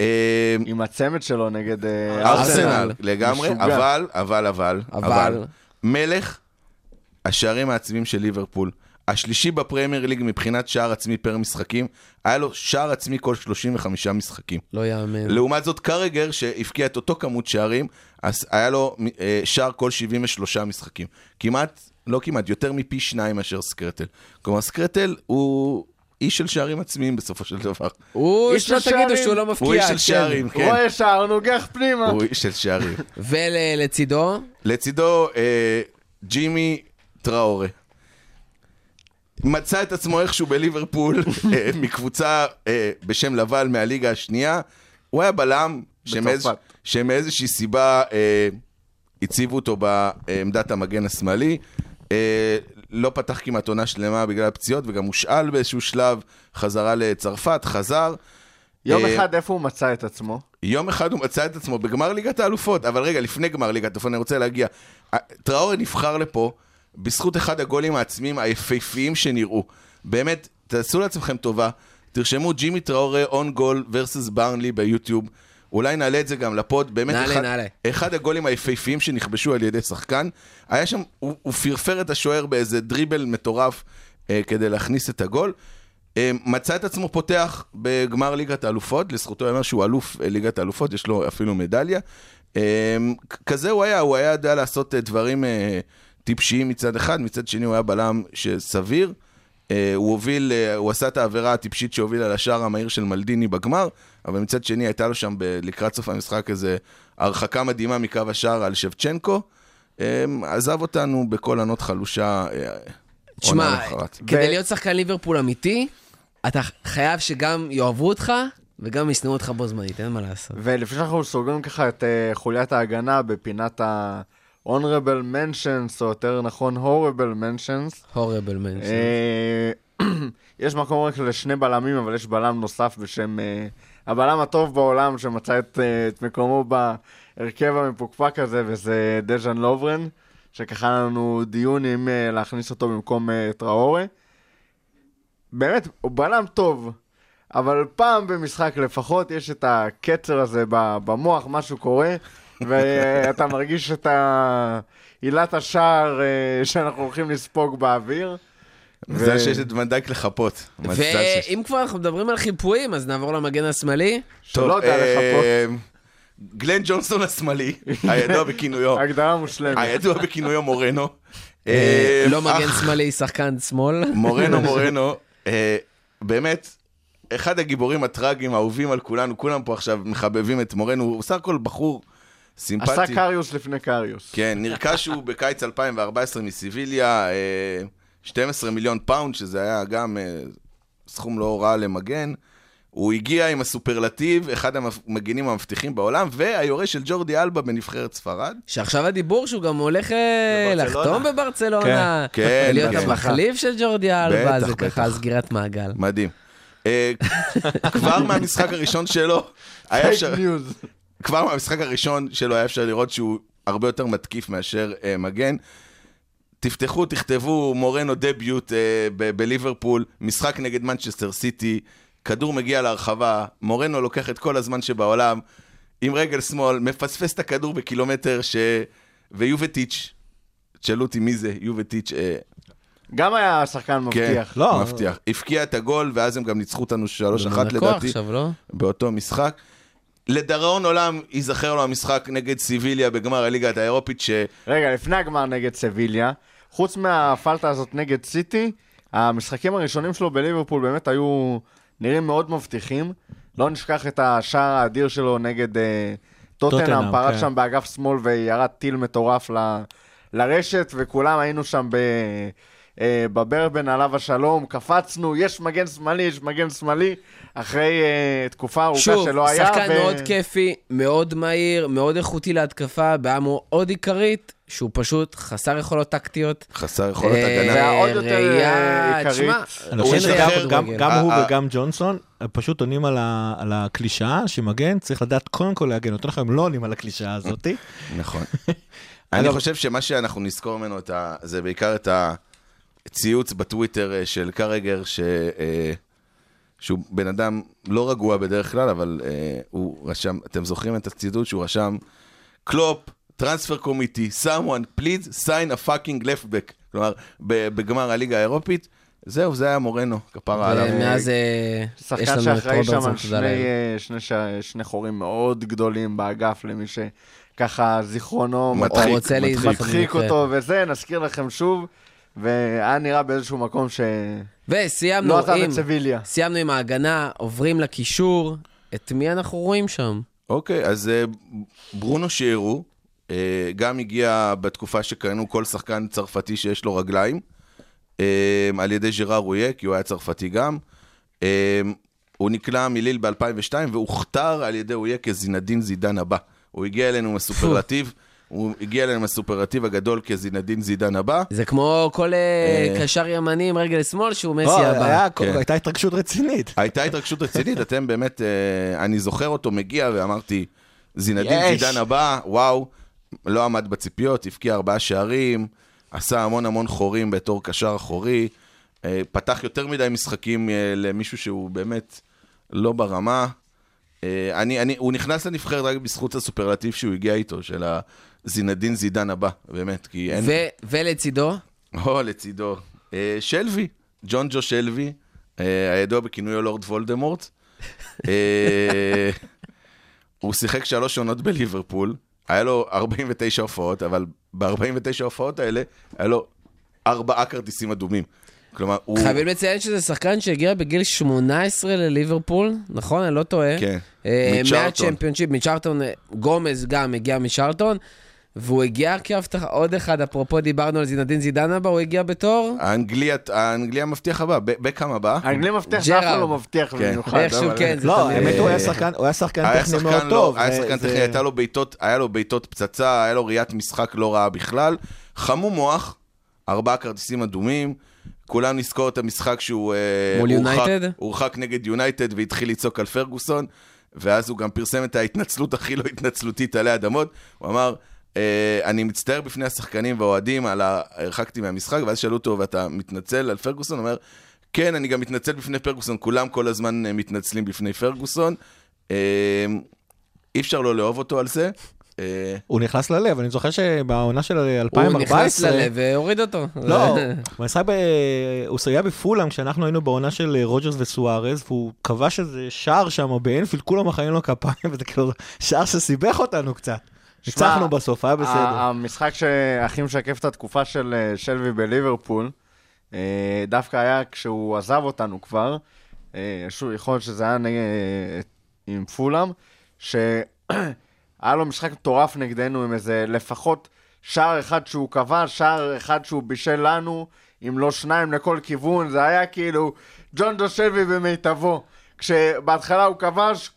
אה, עם הצמד שלו נגד אה, ארסנל לגמרי. אבל, אבל, אבל, אבל. מלך השערים העצמיים של ליברפול, השלישי בפרמייר ליג מבחינת שער עצמי פר משחקים, היה לו שער עצמי כל 35 משחקים. לא יאמן. לעומת זאת, קרגר, שהבקיע את אותו כמות שערים, אז היה לו אה, שער כל 73 משחקים. כמעט, לא כמעט, יותר מפי שניים מאשר סקרטל. כלומר, סקרטל הוא איש של שערים עצמיים בסופו של דבר. הוא, איש של תגידו שערים. שהוא לא מפקיע. הוא איש של כן. שערים, כן. רואה שער, נוגח פנימה. הוא איש של שערים. ולצידו, לצידו, אה, ג'ימי טראורה. מצא את עצמו איכשהו בליברפול, אה, מקבוצה אה, בשם לבל מהליגה השנייה. הוא היה בלם. שמאיזושהי סיבה הציבו אותו בעמדת המגן השמאלי. אה, לא פתח כמעט עונה שלמה בגלל הפציעות, וגם הושאל באיזשהו שלב, חזרה לצרפת, חזר. יום אה, אחד איפה הוא מצא את עצמו? יום אחד הוא מצא את עצמו בגמר ליגת האלופות, אבל רגע, לפני גמר ליגת האלופות, אני רוצה להגיע. טראורי נבחר לפה בזכות אחד הגולים העצמיים היפהפיים שנראו. באמת, תעשו לעצמכם טובה, תרשמו ג'ימי טראורי און גול versus ברנלי ביוטיוב. אולי נעלה את זה גם לפוד, באמת נעלה, אחד, נעלה. אחד הגולים היפהפיים שנכבשו על ידי שחקן. היה שם, הוא, הוא פרפר את השוער באיזה דריבל מטורף אה, כדי להכניס את הגול. אה, מצא את עצמו פותח בגמר ליגת האלופות, לזכותו ייאמר שהוא אלוף אה, ליגת האלופות, יש לו אפילו מדליה. אה, כזה הוא היה, הוא היה יודע לעשות אה, דברים אה, טיפשיים מצד אחד, מצד שני הוא היה בלם שסביר. אה, הוא הוביל, אה, הוא עשה את העבירה הטיפשית שהובילה לשער המהיר של מלדיני בגמר, אבל מצד שני הייתה לו שם ב- לקראת סוף המשחק איזה הרחקה מדהימה מקו השער על שבצ'נקו. אה, עזב אותנו בקול ענות חלושה. תשמע. כדי ו- להיות שחקן ליברפול אמיתי, אתה חייב שגם יאהבו אותך וגם ישנאו אותך בו זמנית, אין מה לעשות. ולפני שאנחנו סוגרים ככה את uh, חוליית ההגנה בפינת ה-honorable mentions, או יותר נכון horrible mentions, הורבל מן. אה, יש מקום רק לשני בלמים, אבל יש בלם נוסף בשם אה, הבלם הטוב בעולם שמצא את, אה, את מקומו בהרכב המפוקפק הזה, וזה דז'אן לוברן, שככה לנו דיון אם אה, להכניס אותו במקום טראורי. באמת, הוא בלם טוב, אבל פעם במשחק לפחות יש את הקצר הזה במוח, משהו קורה, ואתה מרגיש את עילת השער אה, שאנחנו הולכים לספוג באוויר. מזל שיש את ונדייק לחפות. ואם כבר אנחנו מדברים על חיפויים, אז נעבור למגן השמאלי. שלא יודע לחפות. אה, גלן ג'ונסון השמאלי, הידוע בכינויו, הגדרה מושלמת. הידוע בכינויו מורנו. אה, לא מגן שמאלי, שחקן שמאל. מורנו מורנו, באמת, אחד הגיבורים הטראגיים, האהובים על כולנו, כולם פה עכשיו מחבבים את מורנו, הוא סך הכל בחור סימפטי. עשה קריוס לפני קריוס. כן, נרכש הוא בקיץ 2014 מסביליה, אה, 12 מיליון פאונד, שזה היה גם אה, סכום לא רע למגן. הוא הגיע עם הסופרלטיב, אחד המגינים המבטיחים בעולם, והיורש של ג'ורדי אלבה בנבחרת ספרד. שעכשיו הדיבור שהוא גם הולך אה, בברצלונה. לחתום בברצלונה. כן, כן, ולהיות כן. המחליף של ג'ורדי אלבה, בטח, זה ככה בטח. סגירת מעגל. מדהים. אה, כבר מהמשחק הראשון שלו, היה אפשר... כבר מהמשחק הראשון שלו היה אפשר לראות שהוא הרבה יותר מתקיף מאשר אה, מגן. תפתחו, תכתבו מורנו דביוט אה, ב- בליברפול, משחק נגד מנצ'סטר סיטי, כדור מגיע להרחבה, מורנו לוקח את כל הזמן שבעולם, עם רגל שמאל, מפספס את הכדור בקילומטר, ש... ויובטיץ', תשאלו אותי מי זה, יובטיץ', אה, גם היה שחקן מבטיח. כן, לא. מבטיח. הבקיע את הגול, ואז הם גם ניצחו אותנו 3-1 מונקו לדעתי. עכשיו, לא? באותו משחק. לדראון עולם ייזכר לו המשחק נגד סיביליה בגמר הליגה האירופית, ש... רגע, לפני הגמר נגד סביליה, חוץ מהפלטה הזאת נגד סיטי, המשחקים הראשונים שלו בליברפול באמת היו נראים מאוד מבטיחים. לא נשכח את השער האדיר שלו נגד אה, טוטנאם, פרץ כן. שם באגף שמאל וירד טיל מטורף ל, לרשת, וכולם היינו שם אה, בברבן עליו השלום, קפצנו, יש מגן שמאלי, יש מגן שמאלי, אחרי אה, תקופה ארוכה שוב, שלא היה. שחקן ו- מאוד כיפי, מאוד מהיר, מאוד איכותי להתקפה, בעיה מאוד עיקרית, שהוא פשוט חסר יכולות טקטיות. חסר יכולות אה, הגנה. והעוד יותר, אה, עיקרית. אני הוא חושב שגם הוא אה, אה. וגם ג'ונסון פשוט עונים על ה- על הקלישאה שמגן צריך לדעת קודם כל להגן. יותר נכון, הם לא עונים על הקלישאה הזאתי. נכון. אני חושב שמה שאנחנו נזכור ממנו ה... זה בעיקר את הציוץ בטוויטר אה, של קרגר, ש... אה, שהוא בן אדם לא רגוע בדרך כלל, אבל אה, הוא רשם, אתם זוכרים את הציטוט שהוא רשם, קלופ, טרנספר קומיטי, someone please sign a fucking left back. כלומר, בגמר הליגה האירופית, זהו, זה היה מורנו, כפרה עליו. ומאז אה, יש שחקן לנו את שאחראי שם רוברטסון, על תודה שני, לאל. אה, שני, ש- שני חורים מאוד גדולים באגף, למי שככה זיכרונו מדחיק, מדחיק. להתבטא מדחיק במקרה. אותו וזה, נזכיר לכם שוב, והיה נראה באיזשהו מקום שלא וסיימנו עזב עם, את סביליה. סיימנו עם ההגנה, עוברים לקישור. את מי אנחנו רואים שם? אוקיי, אז אה, ברונו שיירו, אה, גם הגיע בתקופה שקראנו כל שחקן צרפתי שיש לו רגליים, אה, על ידי ז'רר רויה, כי הוא היה צרפתי גם. הוא נקלע מליל ב-2002 והוכתר על ידי רויה כזינדין זידן הבא. הוא הגיע אלינו עם הסופרלטיב, הוא הגיע אלינו עם הסופרלטיב הגדול כזינדין זידן הבא. זה כמו כל אה, אה. קשר ימני עם רגל שמאל שהוא מסי לא, הבא. כן. הייתה התרגשות רצינית. הייתה התרגשות רצינית, אתם באמת, אה, אני זוכר אותו מגיע ואמרתי, זינדין. זידן הבא, וואו, לא עמד בציפיות, הבקיע ארבעה שערים, עשה המון המון חורים בתור קשר אחורי, אה, פתח יותר מדי משחקים אה, למישהו שהוא באמת לא ברמה. אה, אני, אני, הוא נכנס לנבחרת רק בזכות הסופרלטיב שהוא הגיע איתו, של הזינדין זידן הבא, באמת, כי אין... ו- ולצידו, או, לצידו. אה, שלוי, ג'ון ג'ו שלוי, אה, הידוע בכינויו לורד וולדמורט. אה, הוא שיחק שלוש עונות בליברפול, היה לו 49 הופעות, אבל ב-49 ההופעות האלה, היה לו ארבעה כרטיסים אדומים. כלומר, הוא... חייבים לציין שזה שחקן שהגיע בגיל 18 לליברפול, נכון? אני לא טועה. כן. אה. מהצ'מפיונשיפ, מצ'ארטון, אה, גומז גם הגיע מצ'ארטון, והוא הגיע כהבטחה, עוד אחד, אפרופו דיברנו על זינדין זידן הבא, הוא הגיע בתור, האנגלי, המבטיח הבא, בקאם הבא. האנגלי מבטיח שאף אחד ג'רארד. לא מבטיח כן. במיוחד. איכשהו כן, זה לא, תמיד- האמת הוא היה שחקן, הוא היה שחקן טכני מאוד לא, טוב. היה זה- שחקן זה- טכני, הייתה לו בעיטות, היה לו בעיטות פצצה, היה לו ראיית משחק לא רעה בכלל. חמום מוח, ארבעה כרטיסים אדומים. כולם נזכור את המשחק שהוא... אה, מול יונייטד? הורחק נגד יונייטד והתחיל לצעוק על פרגוסון, ואז הוא גם פרסם את ההתנצלות הכי לא התנצלותית עלי אדמות. הוא אמר, אה, אני מצטער בפני השחקנים והאוהדים על ה... הרחקתי מהמשחק, ואז שאלו אותו, ואתה מתנצל על פרגוסון? הוא אומר, כן, אני גם מתנצל בפני פרגוסון, כולם כל הזמן אה, מתנצלים בפני פרגוסון. אי אפר לא לאהוב אותו על זה. אה, הוא נכנס ללב, אני זוכר שבעונה של הוא 2014... נכנס ללב והוריד אותו. לא, הוא. הוא סייע בפולאם כשאנחנו היינו בעונה של אה, רוג'רס וסוארז, והוא כבש איזה שער שם באנפילד, כולם מחאים לו כפיים, וזה כאילו שער שסיבך אותנו קצת. ניצחנו בסוף, היה בסדר. המשחק שהכי משקף את התקופה של אה, שלוי בליברפול, דווקא היה כשהוא עזב אותנו כבר, שוב, יכול להיות שזה היה עם פולאם, שהיה לו משחק מטורף נגדנו עם איזה לפחות שער אחד שהוא כבש, שער אחד שהוא בישל לנו, אם לא שניים לכל כיוון, זה היה כאילו ג'ון ג'ו שלוי במיטבו. כשבהתחלה הוא כבש,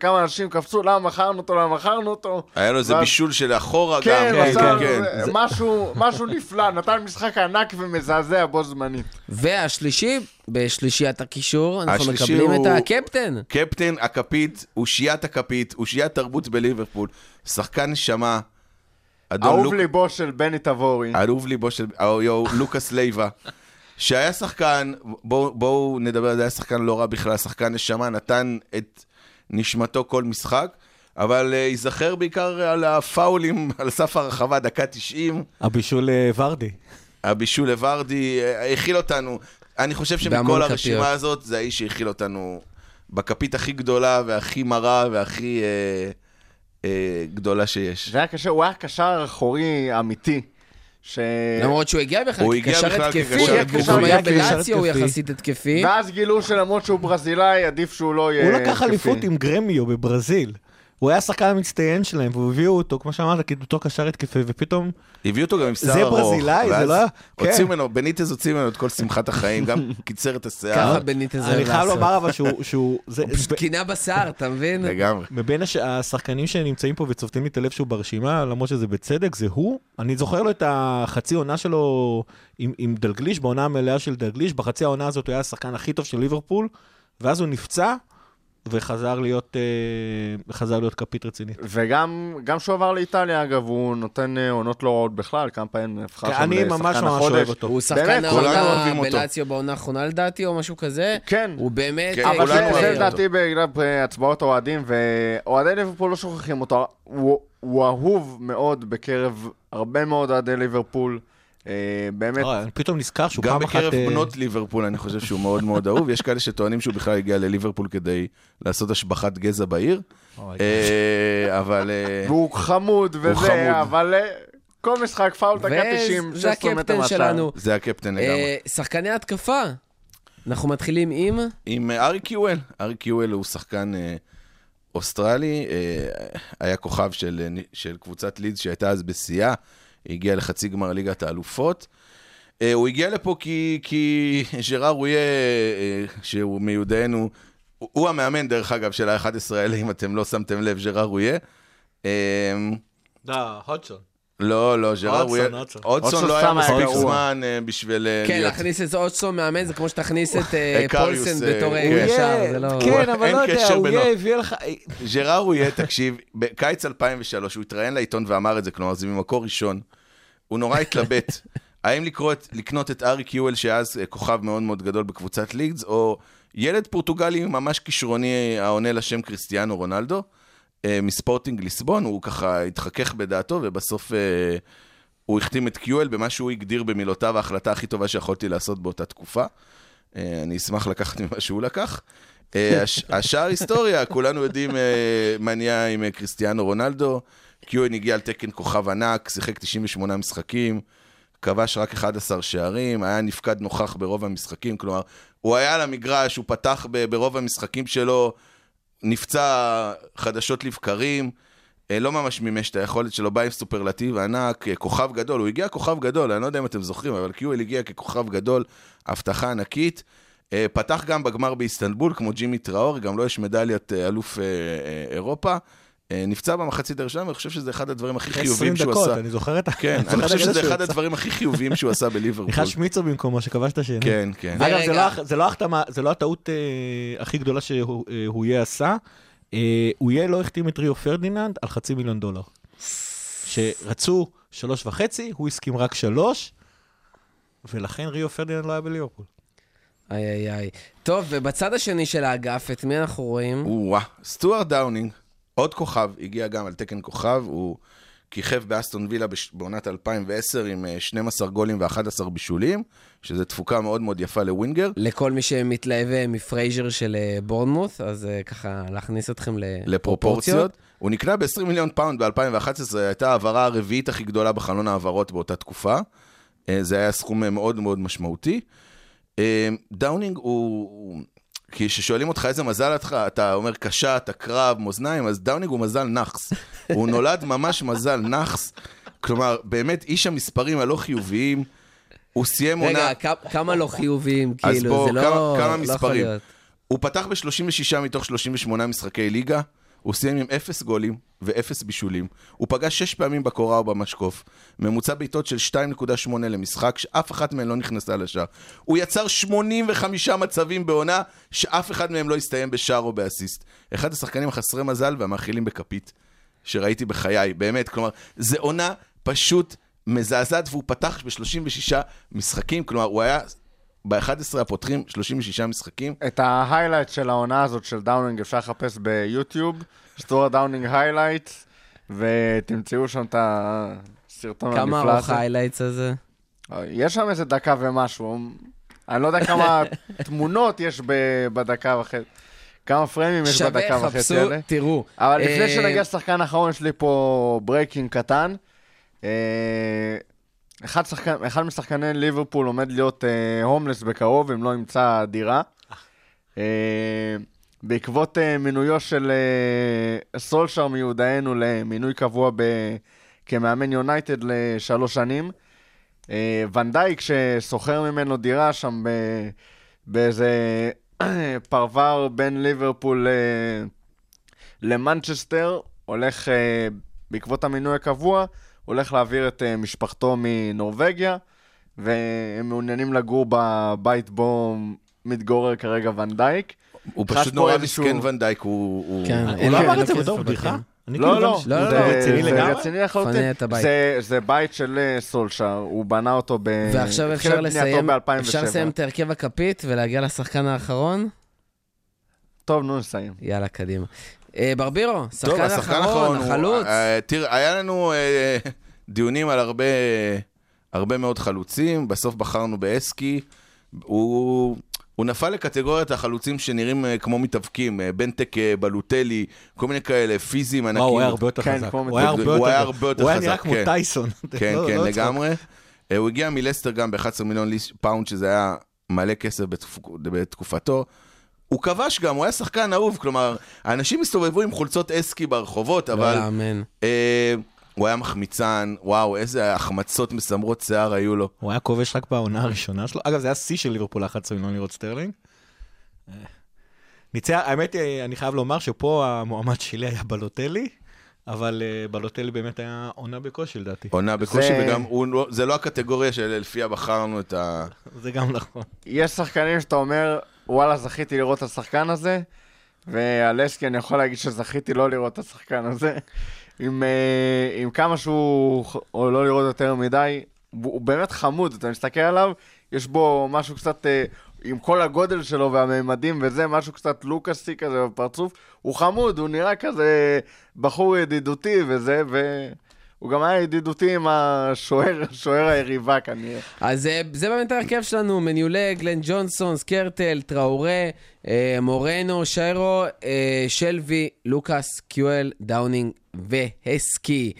כמה אנשים קפצו, למה מכרנו אותו, למה מכרנו אותו. היה לו איזה ואז- בישול של אחורה כן, גם. עשה כן. זה- משהו, משהו נפלא, נתן משחק ענק ומזעזע בו זמנית. והשלישי, בשלישיית הקישור, אנחנו השלישי מקבלים את הוא- הקפטן. קפטן הכפית, אושיית הכפית, אושיית תרבות בליברפול, שחקן נשמה, אהוב לוק... ליבו של בני תבורי. אהוב ליבו של אהו, יו, לוקאס לייבה, שהיה שחקן, בואו בוא נדבר על זה, היה שחקן לא רע בכלל, שחקן נשמה, נתן את נשמתו כל משחק, אבל uh, ייזכר בעיקר על הפאולים על סף הרחבה, דקה 90, הבישול אה, ורדי. הבישול לוורדי, אה, הכיל אותנו. אני חושב שמכל כפיות. הרשימה הזאת, זה האיש שהכיל אותנו בכפית הכי גדולה והכי מרה והכי אה, אה, גדולה שיש. זה היה קשה, הוא היה קשר אחורי אמיתי. ש... למרות שהוא הגיע בכלל הוא הגיע כקשר בכלל התקפי, התקפי. גם היה הוא בלאציו, הוא התקפי. יחסית התקפי. ואז גילו שלמרות שהוא ברזילאי, עדיף שהוא לא יהיה הוא לקח. אליפות עם גרמיו בברזיל. הוא היה השחקן המצטיין שלהם, והוא הביאו אותו, כמו שאמרת, בתור קשר התקפי, ופתאום... הביאו אותו גם עם שיער זה ארוך. ברזילאי, זה לא היה- הוציאו כן. ממנו, בניטז הוציא ממנו את כל שמחת החיים, גם קיצר את השיער. ככה בניטז אני חייב. לומר אבל שהוא... זה- פשוט קינה בשר, אתה מבין? לגמרי. מבין הש... השחקנים שנמצאים פה וצובטים לי את הלב שהוא ברשימה, למרות שזה בצדק, זה הוא. אני זוכר לו את החצי עונה שלו עם דלגליש, בעונה המלאה של דלגליש. בחצי העונה הזאת הוא היה השחקן הכי טוב של ליברפול, ואז הוא נפצע, וחזר להיות, חזר להיות כפית רצינית. וגם גם כשהוא עבר לאיטליה, אגב, הוא נותן אה, עונות לא רעות בכלל, כמה פעמים נבחר שם אני לשחקן ממש ממש החודש. אוהב אותו. הוא שחקן העונה. בלציו בעונה האחרונה לדעתי, או משהו כזה. כן. הוא באמת... כן, אה, אבל זה. לדעתי בגלל הצבעות אוהדים, ואוהדי ליברפול לא שוכחים אותו. הוא, הוא אהוב מאוד בקרב הרבה מאוד אוהדי ליברפול. אה, באמת, אה, אני פתאום נזכר שהוא גם פעם אחת... בקרב אה, בנות ליברפול אני חושב שהוא מאוד מאוד אהוב, יש כאלה שטוענים שהוא בכלל הגיע לליברפול כדי לעשות השבחת גזע בעיר, אה, אבל... אה, והוא חמוד וזה. אבל כל משחק פאול דקה 90, וזה 16 מטר. שלנו. זה הקפטן לגמרי. שחקני התקפה. אנחנו מתחילים עם... עם ארי קיואל. ארי קיואל הוא שחקן אוסטרלי, היה כוכב של, של קבוצת לידס שהייתה אז בשיאה, הגיע לחצי גמר ליגת האלופות. אה, הוא הגיע לפה כי, כי ז'רר רויה, אה, שהוא מיודענו, הוא, הוא המאמן דרך אגב של ה-11 האלה, אם אתם לא שמתם לב, ז'רר רויה. אה, לא, הודסון. לא, לא, ז'רר הודסון, רויה, הודסון. הודסון הודסון לא היה מספיק. זמן בשביל כן, להיות... להכניס את אוטסון מאמן זה כמו שתכניס את פולסן בתור כן. הוא יהיה- זה לא... כן, אבל לא יודע, הוא. יהיה הביא לך... ז'ראר רויה, תקשיב, בקיץ 2003, הוא התראיין לעיתון ואמר את זה, כלומר, זה ממקור ראשון. הוא נורא התלבט. האם לקרוא את, לקנות את ארי קיואל, שאז אה, כוכב מאוד מאוד גדול בקבוצת ליגדס, או ילד פורטוגלי ממש כישרוני העונה לשם קריסטיאנו רונלדו, אה, מספורטינג ליסבון, הוא ככה התחכך בדעתו, ובסוף אה, הוא החתים את קיואל במה שהוא הגדיר במילותיו ההחלטה הכי טובה שיכולתי לעשות באותה תקופה. אה, אני אשמח לקחת ממה שהוא לקח. אה, הש- השאר היסטוריה, כולנו יודעים אה, מה נהיה עם אה, קריסטיאנו רונלדו. קיואן הגיע על תקן כוכב ענק, שיחק 98 משחקים, כבש רק 11 שערים, היה נפקד נוכח ברוב המשחקים, כלומר, הוא היה על המגרש, הוא פתח ברוב המשחקים שלו, נפצע חדשות לבקרים, אה, לא ממש מימש את היכולת שלו, בא עם סופרלטיב ענק, אה, כוכב גדול, הוא הגיע כוכב גדול, אני לא יודע אם אתם זוכרים, אבל קיואל הגיע ככוכב גדול, הבטחה ענקית. אה, פתח גם בגמר באיסטנבול, כמו ג'ימי טראור, גם לו יש מדליית אלוף אירופה. אה, נפצע במחצית הראשונה, ואני חושב שזה אחד הדברים הכי 20 חיוביים שהוא דקות, עשה. אני זוכר את ה... כן, אני חושב שזה אחד. הדברים הכי חיוביים שהוא עשה בליברפול. נכנס שמיצר במקומו שכבש את השני. כן, כן. אגב, זה. לא לא זה לא הטעות אה, הכי גדולה שהולייה עשה. אה, הולייה לא החתים את ריו פרדיננד על חצי מיליון דולר. שרצו שלוש וחצי, הוא הסכים רק שלוש, ולכן ריו פרדיננד לא היה בליברפול. איי איי איי. טוב, ובצד השני של האגף, את מי אנחנו רואים? וואה, סטוארט דאונינג, עוד כוכב, הגיע גם על תקן כוכב, הוא כיכב באסטון וילה בעונת 2010 עם אה, 12 גולים ו-11 בישולים, שזו תפוקה מאוד מאוד יפה ל winger. לכל מי שמתלהב אה, מפרייזר של אה, בורנמוט, אז אה, ככה להכניס אתכם לפרופורציות. לפרופורציות. הוא נקנה ב-20 מיליון פאונד ב-2011, הייתה ההעברה הרביעית הכי גדולה בחלון ההעברות באותה תקופה. אה, זה היה סכום אה, מאוד מאוד משמעותי. אה, דאונינג הוא... כי כששואלים אותך איזה מזל אתה, אתה אומר קשת, עקרב, מאזניים, אז דאונינג הוא מזל נאחס. הוא נולד ממש מזל נאחס. כלומר, באמת איש המספרים הלא חיוביים. הוא סיים עונה... רגע, כ- כמה לא חיוביים, כאילו, בואו, זה לא... כמה, כמה לא יכול מספרים. להיות. הוא פתח ב-36 מתוך 38 משחקי ליגה, הוא סיים עם 0 גולים ו-0 בישולים. הוא פגש 6 פעמים בקורה או במשקוף. ממוצע בעיטות של 2.8 למשחק, שאף אחת מהן לא נכנסה לשער. הוא יצר 85 מצבים בעונה, שאף אחד מהם לא הסתיים בשער או באסיסט. אחד השחקנים החסרי מזל והמאכילים בכפית שראיתי בחיי, באמת. כלומר, זו עונה פשוט מזעזעת, והוא פתח ב-36 משחקים, כלומר, הוא היה... ב-11 הפותחים 36 משחקים. את ה highlight של העונה הזאת של דאונינג אפשר לחפש ביוטיוב, סטוארט דאונינג highlight, ותמצאו שם את הסרטון הנפלא כמה הזה. ארוך ה highlights הזה? יש שם איזה דקה ומשהו. אני לא יודע כמה תמונות יש ב- בדקה וחצי. כמה פריימים יש שווה, בדקה וחצי חפשו, האלה. תראו. אבל לפני אה, שנגיע לשחקן האחרון, יש לי פה breaking קטן. אה, אחד, שחקן, אחד משחקני ליברפול עומד להיות אה, הומלס בקרוב, אם לא ימצא דירה. אה, בעקבות אה, מינויו של אה, סולשר מיודענו למינוי קבוע ב... כמאמן יונייטד לשלוש שנים. אה, ונדייק ששוכר ממנו דירה שם ב... באיזה פרבר בין ליברפול אה, למנצ'סטר, הולך, אה, בעקבות המינוי הקבוע, הולך להעביר את אה, משפחתו מנורבגיה, והם מעוניינים לגור בבית בו מתגורר כרגע ונדייק. הוא חש פשוט נורא מסכן ונדייק, הוא... הוא- כן, הוא לא אמר את זה בתור בדיחה? לא, כאילו לא, לא, לא, רציני זה לגמרי. רציני לחלוטין. פנה את הבית. זה, זה בית של אה, סולשר, הוא בנה אותו ב... ועכשיו אפשר לסיים, ב-2007. אפשר לסיים את הרכב הכפית ולהגיע לשחקן האחרון? טוב, נו, נסיים. יאללה, קדימה. אה, ברבירו, טוב, שחקן השחקן האחרון, האחרון, הוא- החלוץ. אה, תראה, היה לנו אה, דיונים על הרבה, הרבה מאוד חלוצים, בסוף בחרנו בהסקי. הוא, הוא נפל לקטגוריית החלוצים שנראים אה, כמו מתאבקים, אה, בנטקה, אה, בלוטלי, כל מיני כאלה, פיזיים ענקים. הוא היה הרבה יותר כן, חזק. הוא היה. הרבה הוא היה יותר הרבה יותר הוא היה חזק, נראה כמו כן. טייסון. כן, לא- כן, לא. לגמרי. אה, הוא הגיע מלסטר גם ב-11 מיליון פאונד, שזה היה מלא כסף בתקופ- בתקופתו. הוא כבש גם, הוא היה שחקן אהוב, כלומר, האנשים הסתובבו עם חולצות הסקי ברחובות, לא אבל להאמין. אה, הוא היה מחמיצן, וואו, איזה החמצות מסמרות שיער היו לו. הוא היה כובש רק בעונה הראשונה שלו. אגב, זה היה שיא של ליברפול 11 מיליון לירות סטרלינג. אה, ניצח, האמת, היא, אני חייב לומר שפה המועמד שלי היה בלוטלי, אבל אה, בלוטלי באמת היה עונה בקושי לדעתי. עונה בקושי, זה- וגם הוא לא- זה לא הקטגוריה שלפיה בחרנו את ה... זה גם נכון. יש שחקנים שאתה אומר, וואלה, זכיתי לראות את השחקן הזה, ועל אסקי אני יכול להגיד שזכיתי לא לראות את השחקן הזה. עם, אה, עם כמה שהוא, או לא לראות יותר מדי, הוא, באמת חמוד, אתה מסתכל עליו, יש בו משהו קצת, אה, עם כל הגודל שלו והמימדים וזה, משהו קצת לוקאסי כזה בפרצוף. הוא חמוד, הוא נראה כזה בחור ידידותי וזה, והוא גם היה ידידותי עם השוער, שוער היריבה כנראה. אז אה, זה באמת ההרכב שלנו, מניולה, גלן ג'ונסון, סקרטל, טראורה, אה, מורנו, שיירו, אה, שלווי, לוקאס, קיואל, דאונינג והסקי.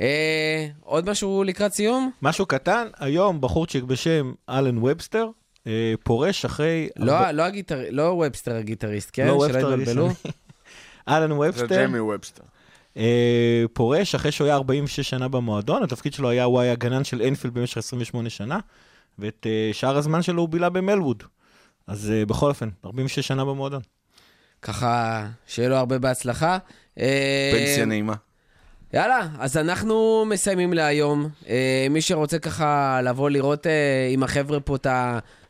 אה, עוד משהו לקראת סיום? משהו קטן, היום בחורצ'יק בשם אלן ובסטר, אה, פורש אחרי... לא, לא, הגיטר, לא וובסטר הגיטריסט, כן? לא ובסטר, יתבלבלו. אלן זה ובסטר ג'יימי ובסטר. אה, פורש אחרי שהוא היה 46 שנה במועדון, התפקיד שלו היה, הוא היה גנן של אנפילד במשך 28 שנה, ואת אה, שאר הזמן שלו הוא בילה במלווד. אז אה, בכל אופן, 46 שנה במועדון. ככה, שיהיה לו הרבה בהצלחה. אה, פנסיה נעימה. יאללה, אז אנחנו מסיימים להיום. אה, מי שרוצה ככה לבוא לראות אה, עם החבר'ה פה את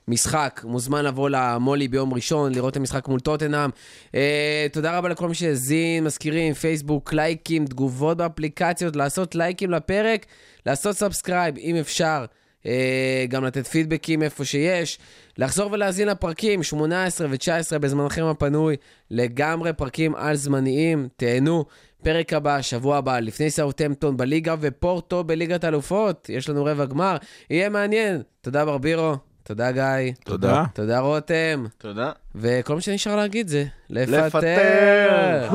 המשחק, מוזמן לבוא למולי ביום ראשון, לראות את המשחק מול טוטנאם. אה, תודה רבה לכל מי שהאזין, מזכירים, פייסבוק, לייקים, תגובות באפליקציות, לעשות לייקים לפרק, לעשות subscribe, אם אפשר. אה, גם לתת פידבקים איפה שיש, לחזור ולהאזין לפרקים 18 ו-19 בזמנכם הפנוי, לגמרי פרקים על זמניים, תהנו. פרק הבא, שבוע הבא, לפני סאוטהמפטון בליגה ופורטו בליגת אלופות, יש לנו רבע גמר, יהיה מעניין. תודה ברבירו, תודה גיא, תודה. תודה רותם, תודה. וכל מה שנשאר להגיד זה לפטר. לפטר.